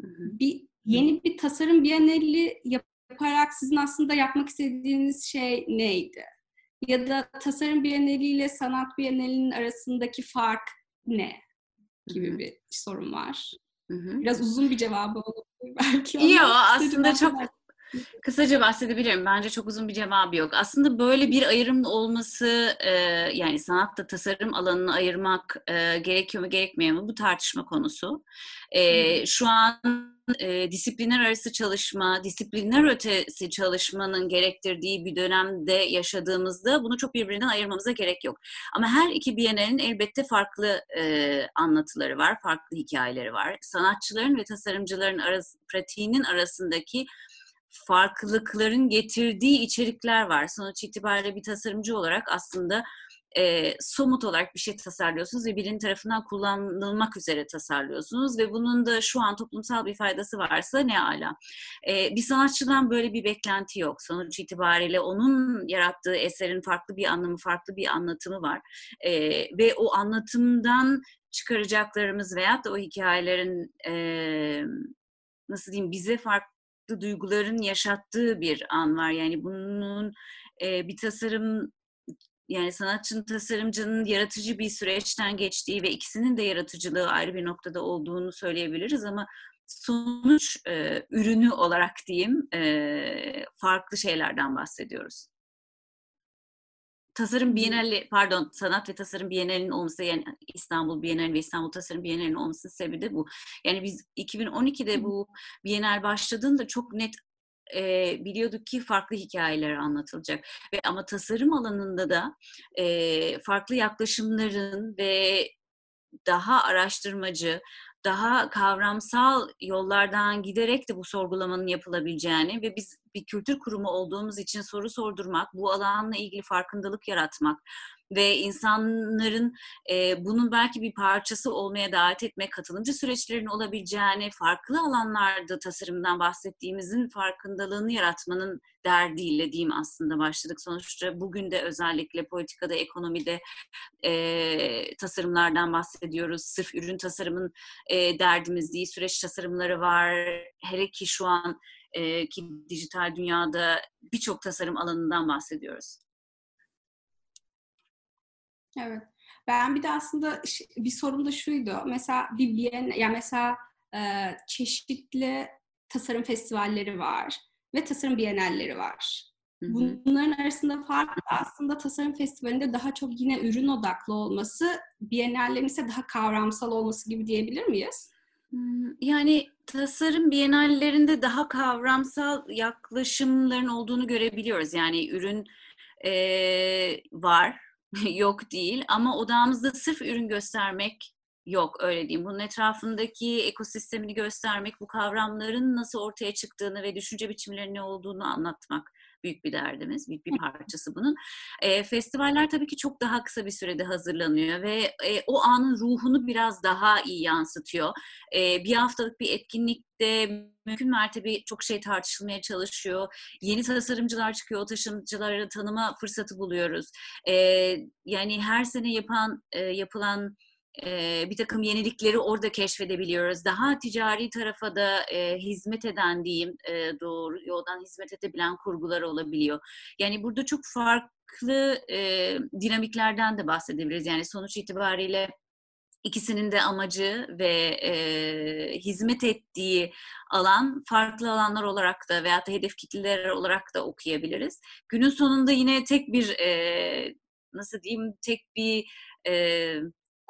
Hı hı. Bir yeni bir tasarım bienali yaparak sizin aslında yapmak istediğiniz şey neydi? Ya da tasarım bienali ile sanat bienalinin arasındaki fark ne? Gibi hı bir sorun var. Hı hı. Biraz uzun bir cevabı olabilir belki. Yok aslında çok kısaca bahsedebilirim. Bence çok uzun bir cevabı yok. Aslında böyle bir ayrım olması e, yani sanatta tasarım alanını ayırmak e, gerekiyor mu gerekmiyor mu bu tartışma konusu. E, şu an e, disiplinler arası çalışma, disiplinler ötesi çalışmanın gerektirdiği bir dönemde yaşadığımızda bunu çok birbirinden ayırmamıza gerek yok. Ama her iki bienalin elbette farklı e, anlatıları var, farklı hikayeleri var. Sanatçıların ve tasarımcıların arası, pratiğinin arasındaki farklılıkların getirdiği içerikler var. Sonuç itibariyle bir tasarımcı olarak aslında e, somut olarak bir şey tasarlıyorsunuz ve birinin tarafından kullanılmak üzere tasarlıyorsunuz ve bunun da şu an toplumsal bir faydası varsa ne ala. E, bir sanatçıdan böyle bir beklenti yok. Sonuç itibariyle onun yarattığı eserin farklı bir anlamı, farklı bir anlatımı var. E, ve o anlatımdan çıkaracaklarımız veyahut da o hikayelerin e, nasıl diyeyim bize farklı duyguların yaşattığı bir an var. Yani bunun e, bir tasarım yani sanatçının, tasarımcının yaratıcı bir süreçten geçtiği ve ikisinin de yaratıcılığı ayrı bir noktada olduğunu söyleyebiliriz ama sonuç e, ürünü olarak diyeyim e, farklı şeylerden bahsediyoruz. Tasarım Bienali, pardon sanat ve tasarım Bienali'nin olması yani İstanbul Bienali ve İstanbul Tasarım Bienali'nin olmasının sebebi de bu. Yani biz 2012'de bu Bienal başladığında çok net e, biliyorduk ki farklı hikayeler anlatılacak. Ve ama tasarım alanında da e, farklı yaklaşımların ve daha araştırmacı, daha kavramsal yollardan giderek de bu sorgulamanın yapılabileceğini ve biz bir kültür kurumu olduğumuz için soru sordurmak, bu alanla ilgili farkındalık yaratmak ve insanların e, bunun belki bir parçası olmaya davet etmek, katılımcı süreçlerin olabileceğini, farklı alanlarda tasarımdan bahsettiğimizin farkındalığını yaratmanın derdiyle diyeyim aslında başladık. Sonuçta bugün de özellikle politikada, ekonomide e, tasarımlardan bahsediyoruz. Sırf ürün tasarımın e, derdimiz değil, süreç tasarımları var. Hele ki şu an e, ki dijital dünyada birçok tasarım alanından bahsediyoruz. Evet. Ben bir de aslında bir sorum da şuydu. Mesela bir biyen, ya mesela e, çeşitli tasarım festivalleri var ve tasarım bienalleri var. Bunların arasında fark aslında tasarım festivalinde daha çok yine ürün odaklı olması, bienallerin ise daha kavramsal olması gibi diyebilir miyiz? Yani tasarım bienallerinde daha kavramsal yaklaşımların olduğunu görebiliyoruz. Yani ürün e, var, yok değil ama odamızda sırf ürün göstermek yok öyle diyeyim. Bunun etrafındaki ekosistemini göstermek, bu kavramların nasıl ortaya çıktığını ve düşünce biçimlerinin ne olduğunu anlatmak büyük bir derdimiz, büyük bir parçası bunun. E, festivaller tabii ki çok daha kısa bir sürede hazırlanıyor ve e, o anın ruhunu biraz daha iyi yansıtıyor. E, bir haftalık bir etkinlikte mümkün mertebe çok şey tartışılmaya çalışıyor. Yeni tasarımcılar çıkıyor, o tasarımcıları tanıma fırsatı buluyoruz. E, yani her sene yapan e, yapılan bir takım yenilikleri orada keşfedebiliyoruz. Daha ticari tarafa da e, hizmet eden diyeyim e, doğru yoldan hizmet edebilen kurgular olabiliyor. Yani burada çok farklı e, dinamiklerden de bahsedebiliriz. Yani sonuç itibariyle ikisinin de amacı ve e, hizmet ettiği alan farklı alanlar olarak da veyahut da hedef kitleler olarak da okuyabiliriz. Günün sonunda yine tek bir e, nasıl diyeyim tek bir e,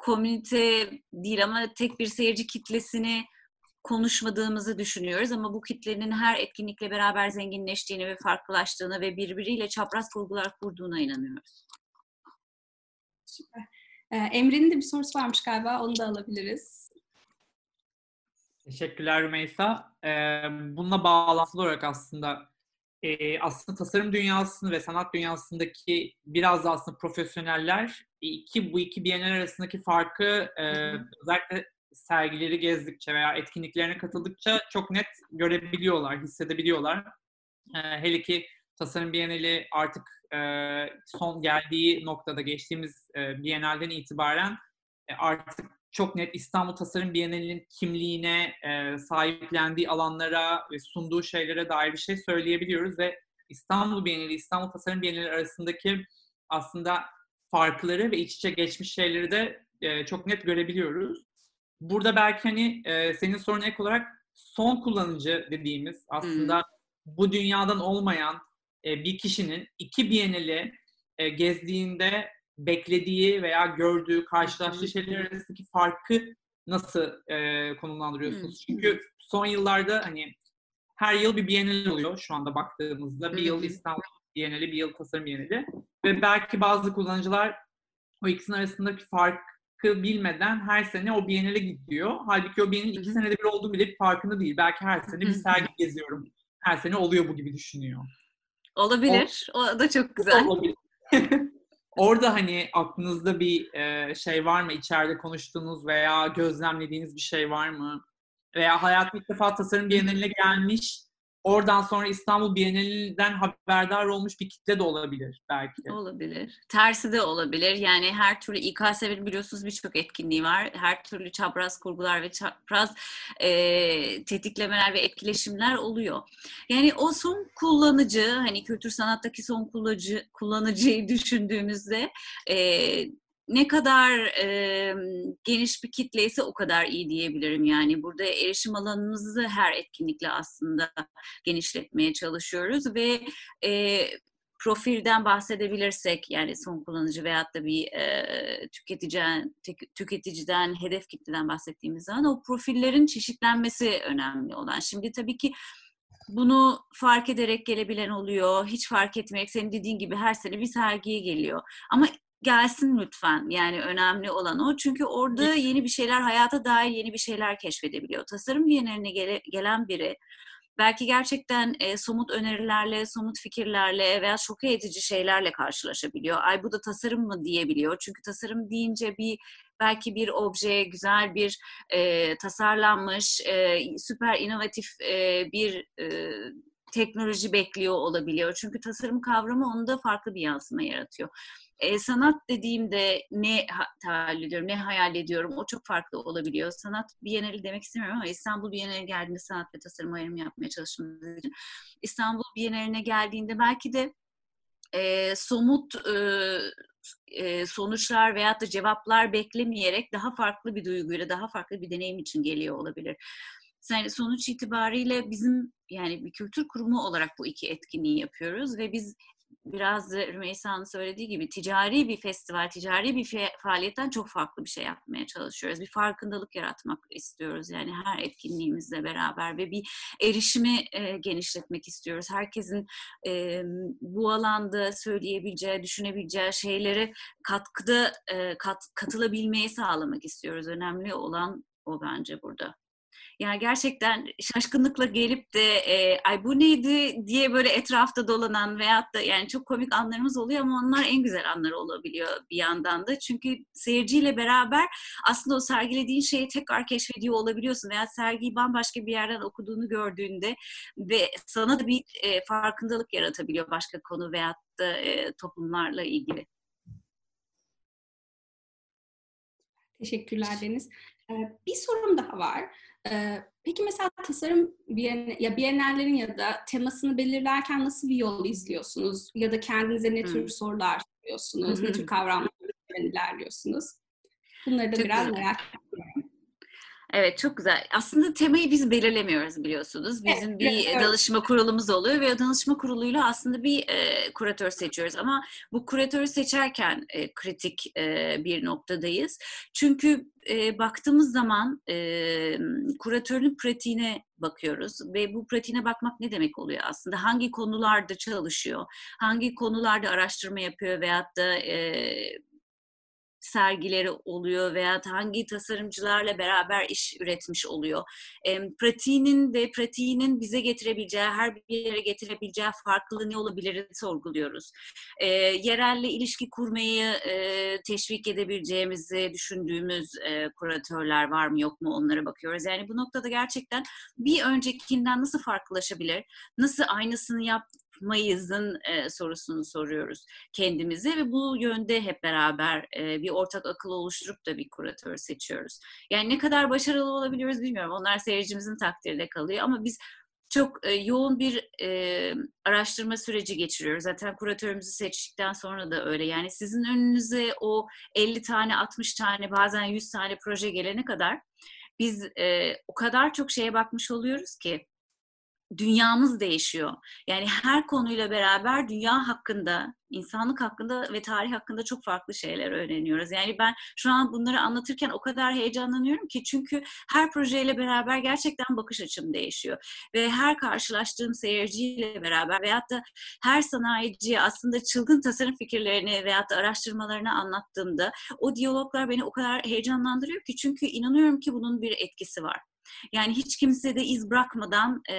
komünite değil ama tek bir seyirci kitlesini konuşmadığımızı düşünüyoruz ama bu kitlenin her etkinlikle beraber zenginleştiğini ve farklılaştığını ve birbiriyle çapraz kurgular kurduğuna inanıyoruz. Süper. Ee, Emre'nin de bir sorusu varmış galiba, onu da alabiliriz. Teşekkürler Rümeysa. Ee, bununla bağlantılı olarak aslında e, aslında tasarım dünyasını ve sanat dünyasındaki biraz da aslında profesyoneller iki bu iki bienal arasındaki farkı e, özellikle sergileri gezdikçe veya etkinliklerine katıldıkça çok net görebiliyorlar, hissedebiliyorlar. E, hele ki tasarım bienali artık e, son geldiği noktada geçtiğimiz e, bienalden itibaren e, artık çok net İstanbul Tasarım Bienali'nin kimliğine, e, sahiplendiği alanlara ve sunduğu şeylere dair bir şey söyleyebiliyoruz ve İstanbul Bienali, İstanbul Tasarım Bienali arasındaki aslında farkları ve iç içe geçmiş şeyleri de e, çok net görebiliyoruz. Burada belki hani e, senin sorun ek olarak son kullanıcı dediğimiz aslında hmm. bu dünyadan olmayan e, bir kişinin iki Bienali e, gezdiğinde beklediği veya gördüğü, karşılaştığı şeyler arasındaki farkı nasıl e, konumlandırıyorsunuz? Çünkü son yıllarda hani her yıl bir Biennial oluyor şu anda baktığımızda. Bir yıl İstanbul Bienali, bir yıl Tasarım Bienali. Ve belki bazı kullanıcılar o ikisinin arasındaki farkı bilmeden her sene o Biennial'e gidiyor. Halbuki o Biennial iki senede bir olduğu bile bir farkında değil. Belki her sene bir sergi geziyorum. Her sene oluyor bu gibi düşünüyor. Olabilir. O, o da çok güzel. Olabilir. Orada hani aklınızda bir e, şey var mı? İçeride konuştuğunuz veya gözlemlediğiniz bir şey var mı? Veya hayat ilk defa tasarım geneline gelmiş Oradan sonra İstanbul Bienalinden haberdar olmuş bir kitle de olabilir belki. Olabilir. Tersi de olabilir. Yani her türlü İKSV'nin biliyorsunuz birçok etkinliği var. Her türlü çapraz kurgular ve çapraz e, tetiklemeler ve etkileşimler oluyor. Yani o son kullanıcı, hani kültür sanattaki son kullanıcı, kullanıcıyı düşündüğümüzde e, ne kadar e, geniş bir kitleyse o kadar iyi diyebilirim. Yani burada erişim alanımızı her etkinlikle aslında genişletmeye çalışıyoruz ve e, profilden bahsedebilirsek yani son kullanıcı veyahut da bir e, tüketiciden, tüketiciden, hedef kitleden bahsettiğimiz zaman o profillerin çeşitlenmesi önemli olan. Şimdi tabii ki bunu fark ederek gelebilen oluyor. Hiç fark etmeyerek senin dediğin gibi her sene bir sergiye geliyor. Ama gelsin lütfen. Yani önemli olan o. Çünkü orada yeni bir şeyler, hayata dair yeni bir şeyler keşfedebiliyor. Tasarım biyeneline gele, gelen biri belki gerçekten e, somut önerilerle, somut fikirlerle veya şok edici şeylerle karşılaşabiliyor. Ay bu da tasarım mı diyebiliyor. Çünkü tasarım deyince bir belki bir obje, güzel bir e, tasarlanmış, e, süper inovatif e, bir e, teknoloji bekliyor olabiliyor. Çünkü tasarım kavramı onda farklı bir yansıma yaratıyor. E, sanat dediğimde ne tahayyül ediyorum, ne hayal ediyorum o çok farklı olabiliyor. Sanat Bienali demek istemiyorum ama İstanbul Bienali geldiğinde sanat ve tasarım ayrımı yapmaya çalıştığımız için İstanbul Bienali'ne geldiğinde belki de e, somut e, e, sonuçlar veyahut da cevaplar beklemeyerek daha farklı bir duyguyla, daha farklı bir deneyim için geliyor olabilir. Yani sonuç itibariyle bizim yani bir kültür kurumu olarak bu iki etkinliği yapıyoruz ve biz biraz da Rümeysa'nın söylediği gibi ticari bir festival, ticari bir faaliyetten çok farklı bir şey yapmaya çalışıyoruz. Bir farkındalık yaratmak istiyoruz yani her etkinliğimizle beraber ve bir erişimi e, genişletmek istiyoruz. Herkesin e, bu alanda söyleyebileceği, düşünebileceği şeyleri katkıda e, kat, katılabilmeyi sağlamak istiyoruz. Önemli olan o bence burada. Yani gerçekten şaşkınlıkla gelip de e, ay bu neydi diye böyle etrafta dolanan veyahut da yani çok komik anlarımız oluyor ama onlar en güzel anlar olabiliyor bir yandan da. Çünkü seyirciyle beraber aslında o sergilediğin şeyi tekrar keşfediyor olabiliyorsun veya sergiyi bambaşka bir yerden okuduğunu gördüğünde ve sana da bir e, farkındalık yaratabiliyor başka konu veyahut da e, toplumlarla ilgili. Teşekkürler Deniz. Bir sorum daha var. Peki mesela tasarım ya bienallerin ya da temasını belirlerken nasıl bir yol izliyorsunuz? Ya da kendinize ne tür hmm. sorular soruyorsunuz? Ne tür kavramlar ilerliyorsunuz? Bunları da Çok biraz merak ediyorum. Evet çok güzel. Aslında temayı biz belirlemiyoruz biliyorsunuz. Bizim evet, bir evet. danışma kurulumuz oluyor ve o danışma kuruluyla aslında bir e, kuratör seçiyoruz. Ama bu kuratörü seçerken e, kritik e, bir noktadayız. Çünkü e, baktığımız zaman e, kuratörün pratiğine bakıyoruz ve bu pratiğine bakmak ne demek oluyor aslında? Hangi konularda çalışıyor? Hangi konularda araştırma yapıyor veyahut da e, sergileri oluyor veya hangi tasarımcılarla beraber iş üretmiş oluyor. E, pratiğinin ve pratiğinin bize getirebileceği, her bir yere getirebileceği farklılığı ne olabilir sorguluyoruz. E, yerelle ilişki kurmayı e, teşvik edebileceğimizi düşündüğümüz e, kuratörler var mı yok mu onlara bakıyoruz. Yani bu noktada gerçekten bir öncekinden nasıl farklılaşabilir, nasıl aynısını yap yapmayızın e, sorusunu soruyoruz kendimize ve bu yönde hep beraber e, bir ortak akıl oluşturup da bir kuratör seçiyoruz. Yani ne kadar başarılı olabiliyoruz bilmiyorum. Onlar seyircimizin takdirinde kalıyor ama biz çok e, yoğun bir e, araştırma süreci geçiriyoruz. Zaten kuratörümüzü seçtikten sonra da öyle. Yani sizin önünüze o 50 tane, 60 tane, bazen 100 tane proje gelene kadar biz e, o kadar çok şeye bakmış oluyoruz ki dünyamız değişiyor. Yani her konuyla beraber dünya hakkında, insanlık hakkında ve tarih hakkında çok farklı şeyler öğreniyoruz. Yani ben şu an bunları anlatırken o kadar heyecanlanıyorum ki çünkü her projeyle beraber gerçekten bakış açım değişiyor. Ve her karşılaştığım seyirciyle beraber veyahut da her sanayiciye aslında çılgın tasarım fikirlerini veyahut da araştırmalarını anlattığımda o diyaloglar beni o kadar heyecanlandırıyor ki çünkü inanıyorum ki bunun bir etkisi var. Yani hiç kimse de iz bırakmadan e,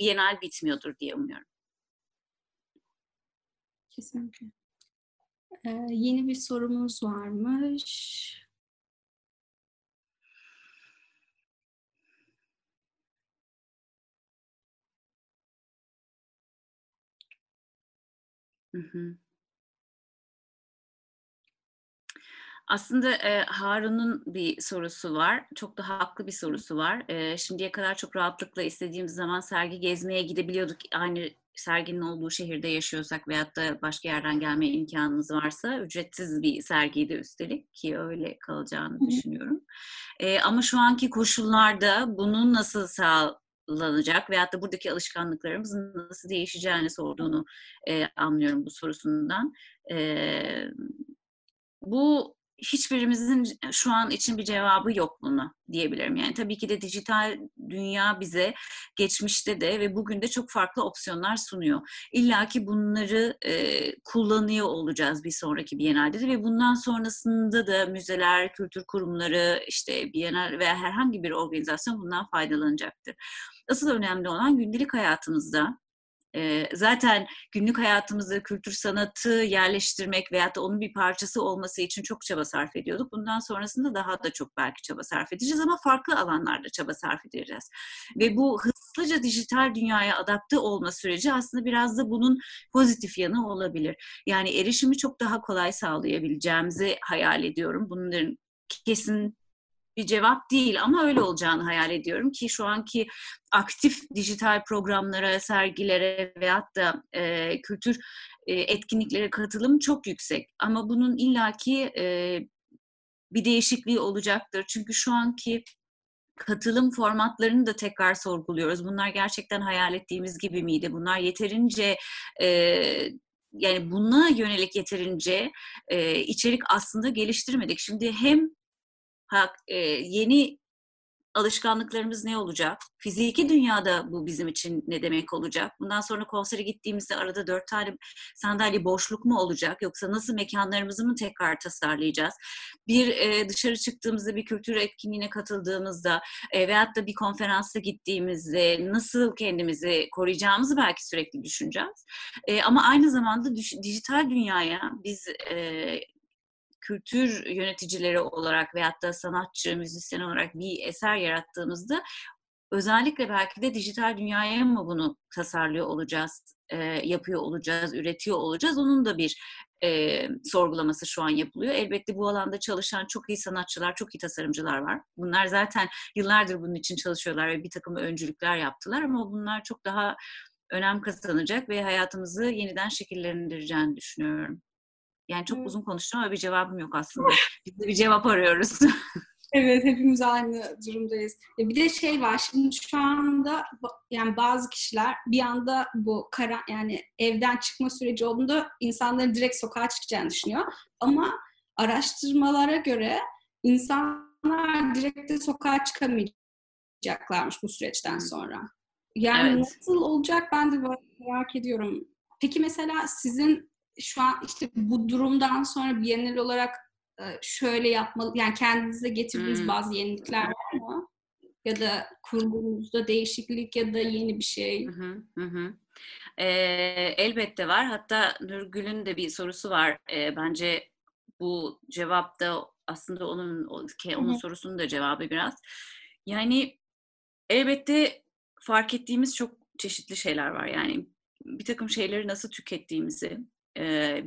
Bienal bitmiyordur diye umuyorum. Kesinlikle. Ee, yeni bir sorumuz varmış. Hı hı. Aslında e, Harun'un bir sorusu var. Çok da haklı bir sorusu var. E, şimdiye kadar çok rahatlıkla istediğimiz zaman sergi gezmeye gidebiliyorduk. Aynı serginin olduğu şehirde yaşıyorsak veyahut da başka yerden gelme imkanınız varsa ücretsiz bir sergiydi üstelik ki öyle kalacağını düşünüyorum. E, ama şu anki koşullarda bunun nasıl sağlanacak veyahut da buradaki alışkanlıklarımızın nasıl değişeceğini sorduğunu e, anlıyorum bu sorusundan. E, bu hiçbirimizin şu an için bir cevabı yok buna diyebilirim. Yani tabii ki de dijital dünya bize geçmişte de ve bugün de çok farklı opsiyonlar sunuyor. İlla ki bunları e, kullanıyor olacağız bir sonraki Biennale'de de ve bundan sonrasında da müzeler, kültür kurumları, işte Biennale veya herhangi bir organizasyon bundan faydalanacaktır. Asıl önemli olan gündelik hayatımızda zaten günlük hayatımızda kültür sanatı yerleştirmek veyahut da onun bir parçası olması için çok çaba sarf ediyorduk. Bundan sonrasında daha da çok belki çaba sarf edeceğiz ama farklı alanlarda çaba sarf edeceğiz. Ve bu hızlıca dijital dünyaya adapte olma süreci aslında biraz da bunun pozitif yanı olabilir. Yani erişimi çok daha kolay sağlayabileceğimizi hayal ediyorum. Bunların kesin bir cevap değil ama öyle olacağını hayal ediyorum ki şu anki aktif dijital programlara, sergilere veyahut da e, kültür e, etkinliklere katılım çok yüksek. Ama bunun illaki e, bir değişikliği olacaktır. Çünkü şu anki katılım formatlarını da tekrar sorguluyoruz. Bunlar gerçekten hayal ettiğimiz gibi miydi? Bunlar yeterince e, yani buna yönelik yeterince e, içerik aslında geliştirmedik. Şimdi hem e, yeni alışkanlıklarımız ne olacak? Fiziki dünyada bu bizim için ne demek olacak? Bundan sonra konsere gittiğimizde arada dört tane sandalye boşluk mu olacak? Yoksa nasıl mekanlarımızı mı tekrar tasarlayacağız? Bir e, dışarı çıktığımızda bir kültür etkinliğine katıldığımızda e, veyahut da bir konferansa gittiğimizde nasıl kendimizi koruyacağımızı belki sürekli düşüneceğiz. E, ama aynı zamanda dijital dünyaya biz kültür yöneticileri olarak veyahut da sanatçı, müzisyen olarak bir eser yarattığımızda özellikle belki de dijital dünyaya mı bunu tasarlıyor olacağız, e, yapıyor olacağız, üretiyor olacağız? Onun da bir e, sorgulaması şu an yapılıyor. Elbette bu alanda çalışan çok iyi sanatçılar, çok iyi tasarımcılar var. Bunlar zaten yıllardır bunun için çalışıyorlar ve bir takım öncülükler yaptılar ama bunlar çok daha önem kazanacak ve hayatımızı yeniden şekillendireceğini düşünüyorum. Yani çok uzun konuştum ama bir cevabım yok aslında. Biz de bir cevap arıyoruz. evet hepimiz aynı durumdayız. Ya bir de şey var şimdi şu anda yani bazı kişiler bir anda bu kara yani evden çıkma süreci olduğunda insanların direkt sokağa çıkacağını düşünüyor. Ama araştırmalara göre insanlar direkt de sokağa çıkamayacaklarmış bu süreçten sonra. Yani evet. nasıl olacak ben de merak ediyorum. Peki mesela sizin şu an işte bu durumdan sonra Biennial olarak e, şöyle yapmalı, yani kendinize getirdiğiniz hmm. bazı yenilikler var mı? Ya da kurgunuzda değişiklik ya da yeni bir şey. Hı hı hı. E, elbette var. Hatta Nurgül'ün de bir sorusu var. E, bence bu cevap da aslında onun onun hı sorusunun da cevabı biraz. Yani elbette fark ettiğimiz çok çeşitli şeyler var. Yani bir takım şeyleri nasıl tükettiğimizi,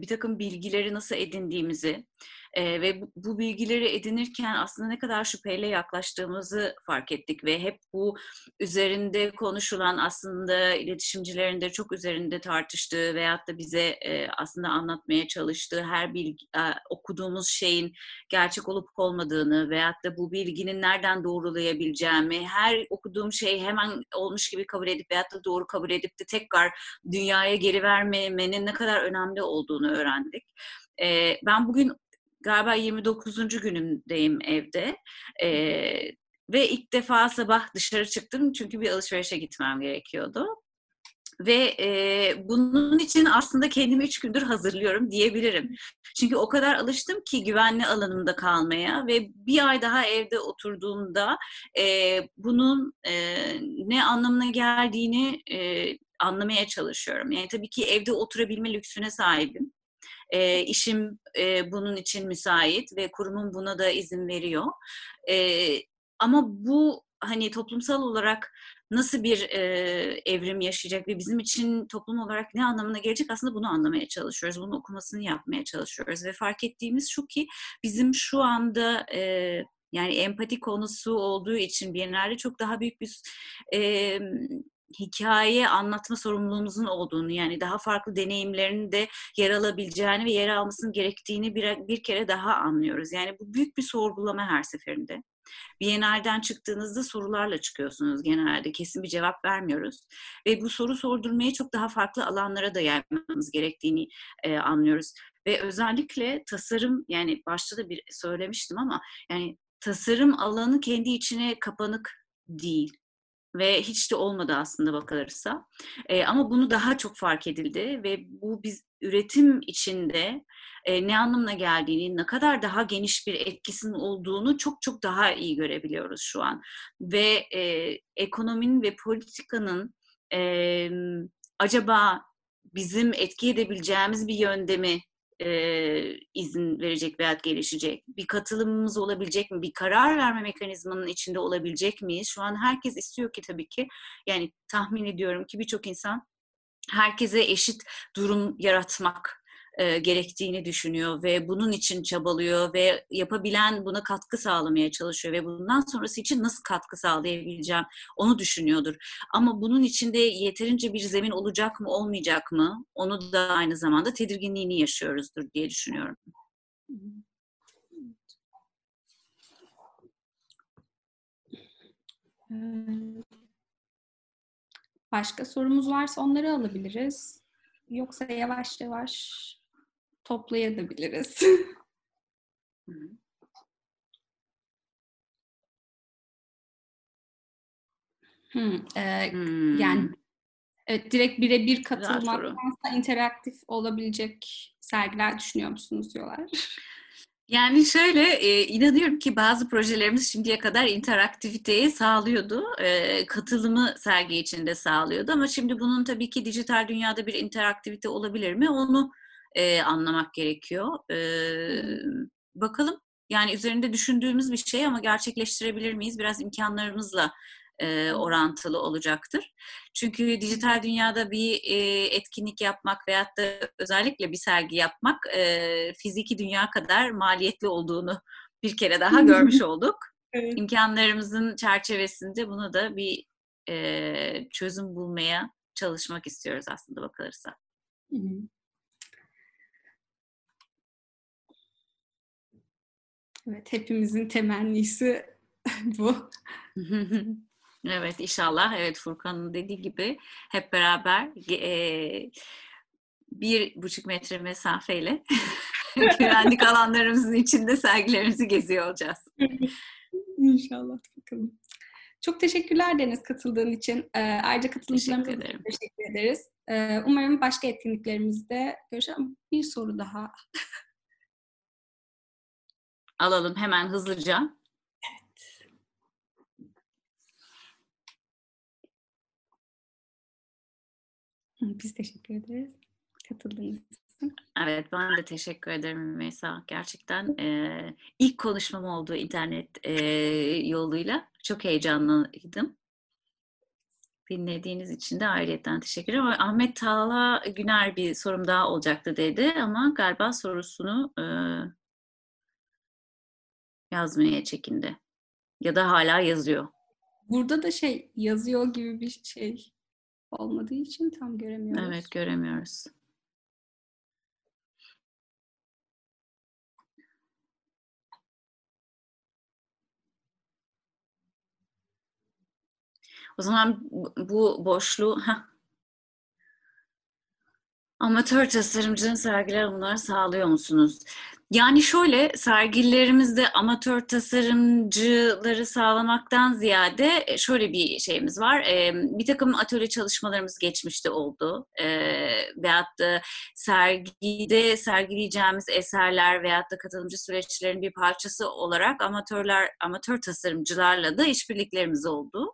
bir takım bilgileri nasıl edindiğimizi e, ve bu, bu bilgileri edinirken aslında ne kadar şüpheyle yaklaştığımızı fark ettik ve hep bu üzerinde konuşulan aslında iletişimcilerin de çok üzerinde tartıştığı veyahut da bize e, aslında anlatmaya çalıştığı her bilgi, e, okuduğumuz şeyin gerçek olup olmadığını veyahut da bu bilginin nereden doğrulayabileceğimi, her okuduğum şey hemen olmuş gibi kabul edip veyahut da doğru kabul edip de tekrar dünyaya geri vermemenin ne kadar önemli olduğunu öğrendik. Ben bugün galiba 29. günümdeyim evde. E, ve ilk defa sabah dışarı çıktım çünkü bir alışverişe gitmem gerekiyordu. Ve e, bunun için aslında kendimi üç gündür hazırlıyorum diyebilirim. Çünkü o kadar alıştım ki güvenli alanımda kalmaya ve bir ay daha evde oturduğumda e, bunun e, ne anlamına geldiğini e, anlamaya çalışıyorum. Yani tabii ki evde oturabilme lüksüne sahibim. E, işim e, bunun için müsait ve kurumun buna da izin veriyor. E, ama bu hani toplumsal olarak nasıl bir e, evrim yaşayacak ve bizim için toplum olarak ne anlamına gelecek aslında bunu anlamaya çalışıyoruz. Bunun okumasını yapmaya çalışıyoruz ve fark ettiğimiz şu ki bizim şu anda e, yani empati konusu olduğu için Biennale çok daha büyük bir e, hikaye anlatma sorumluluğumuzun olduğunu yani daha farklı deneyimlerin de yer alabileceğini ve yer almasının gerektiğini bir, bir kere daha anlıyoruz. Yani bu büyük bir sorgulama her seferinde. Bienalden çıktığınızda sorularla çıkıyorsunuz genelde. Kesin bir cevap vermiyoruz. Ve bu soru sordurmayı çok daha farklı alanlara da yaymamız gerektiğini e, anlıyoruz. Ve özellikle tasarım yani başta da bir söylemiştim ama yani tasarım alanı kendi içine kapanık değil ve hiç de olmadı aslında bakılırsa. E, ama bunu daha çok fark edildi ve bu biz üretim içinde e, ne anlamına geldiğini, ne kadar daha geniş bir etkisinin olduğunu çok çok daha iyi görebiliyoruz şu an. Ve e, ekonominin ve politikanın e, acaba bizim etki edebileceğimiz bir yöndemi e, izin verecek veya gelişecek? Bir katılımımız olabilecek mi? Bir karar verme mekanizmanın içinde olabilecek miyiz? Şu an herkes istiyor ki tabii ki yani tahmin ediyorum ki birçok insan herkese eşit durum yaratmak e, gerektiğini düşünüyor ve bunun için çabalıyor ve yapabilen buna katkı sağlamaya çalışıyor ve bundan sonrası için nasıl katkı sağlayabileceğim onu düşünüyordur. Ama bunun içinde yeterince bir zemin olacak mı olmayacak mı onu da aynı zamanda tedirginliğini yaşıyoruzdur diye düşünüyorum. Başka sorumuz varsa onları alabiliriz. Yoksa yavaş yavaş toplayabiliriz. hmm, e, hmm. Yani evet, direkt birebir katılmaktansa interaktif olabilecek sergiler düşünüyor musunuz diyorlar. Yani şöyle e, inanıyorum ki bazı projelerimiz şimdiye kadar interaktiviteyi sağlıyordu. E, katılımı sergi içinde sağlıyordu ama şimdi bunun tabii ki dijital dünyada bir interaktivite olabilir mi? Onu e, anlamak gerekiyor. E, bakalım yani üzerinde düşündüğümüz bir şey ama gerçekleştirebilir miyiz? Biraz imkanlarımızla e, orantılı olacaktır. Çünkü dijital dünyada bir e, etkinlik yapmak veyahut da özellikle bir sergi yapmak e, fiziki dünya kadar maliyetli olduğunu bir kere daha görmüş olduk. evet. İmkanlarımızın çerçevesinde bunu da bir e, çözüm bulmaya çalışmak istiyoruz aslında bakılırsa. Hı hı. Evet, hepimizin temennisi bu. evet, inşallah. Evet, Furkan'ın dediği gibi hep beraber e, bir buçuk metre mesafeyle güvenlik alanlarımızın içinde sergilerimizi geziyor olacağız. İnşallah bakalım. Çok teşekkürler Deniz katıldığın için. E, ayrıca katılımcılarımıza teşekkür, teşekkür ederiz. E, umarım başka etkinliklerimizde görüşelim. Bir soru daha alalım hemen hızlıca. Evet. Biz teşekkür ederiz katıldığınız için. Evet ben de teşekkür ederim Meysa. Gerçekten e, ilk konuşmam oldu internet e, yoluyla. Çok heyecanlıydım. Dinlediğiniz için de ayrıyetten teşekkür ederim. Ahmet Tağla Güner bir sorum daha olacaktı dedi ama galiba sorusunu e, yazmaya çekindi. Ya da hala yazıyor. Burada da şey yazıyor gibi bir şey olmadığı için tam göremiyoruz. Evet göremiyoruz. O zaman bu boşluğu heh. Amatör tasarımcının sergiler bunları sağlıyor musunuz? Yani şöyle sergilerimizde amatör tasarımcıları sağlamaktan ziyade e, şöyle bir şeyimiz var. Bir takım atölye çalışmalarımız geçmişte oldu. Veyahut da sergide sergileyeceğimiz eserler veyahut da katılımcı süreçlerin bir parçası olarak amatörler, amatör tasarımcılarla da işbirliklerimiz oldu.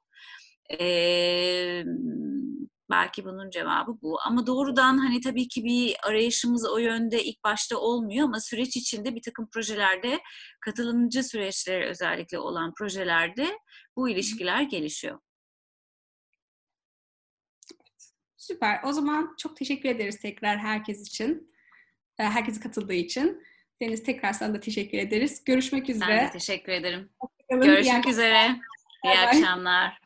Belki bunun cevabı bu. Ama doğrudan hani tabii ki bir arayışımız o yönde ilk başta olmuyor ama süreç içinde bir takım projelerde katılımcı süreçleri özellikle olan projelerde bu ilişkiler gelişiyor. Süper. O zaman çok teşekkür ederiz tekrar herkes için. E, herkes katıldığı için. Deniz tekrar sana da teşekkür ederiz. Görüşmek üzere. Ben de teşekkür ederim. Görüşmek üzere. İyi akşamlar.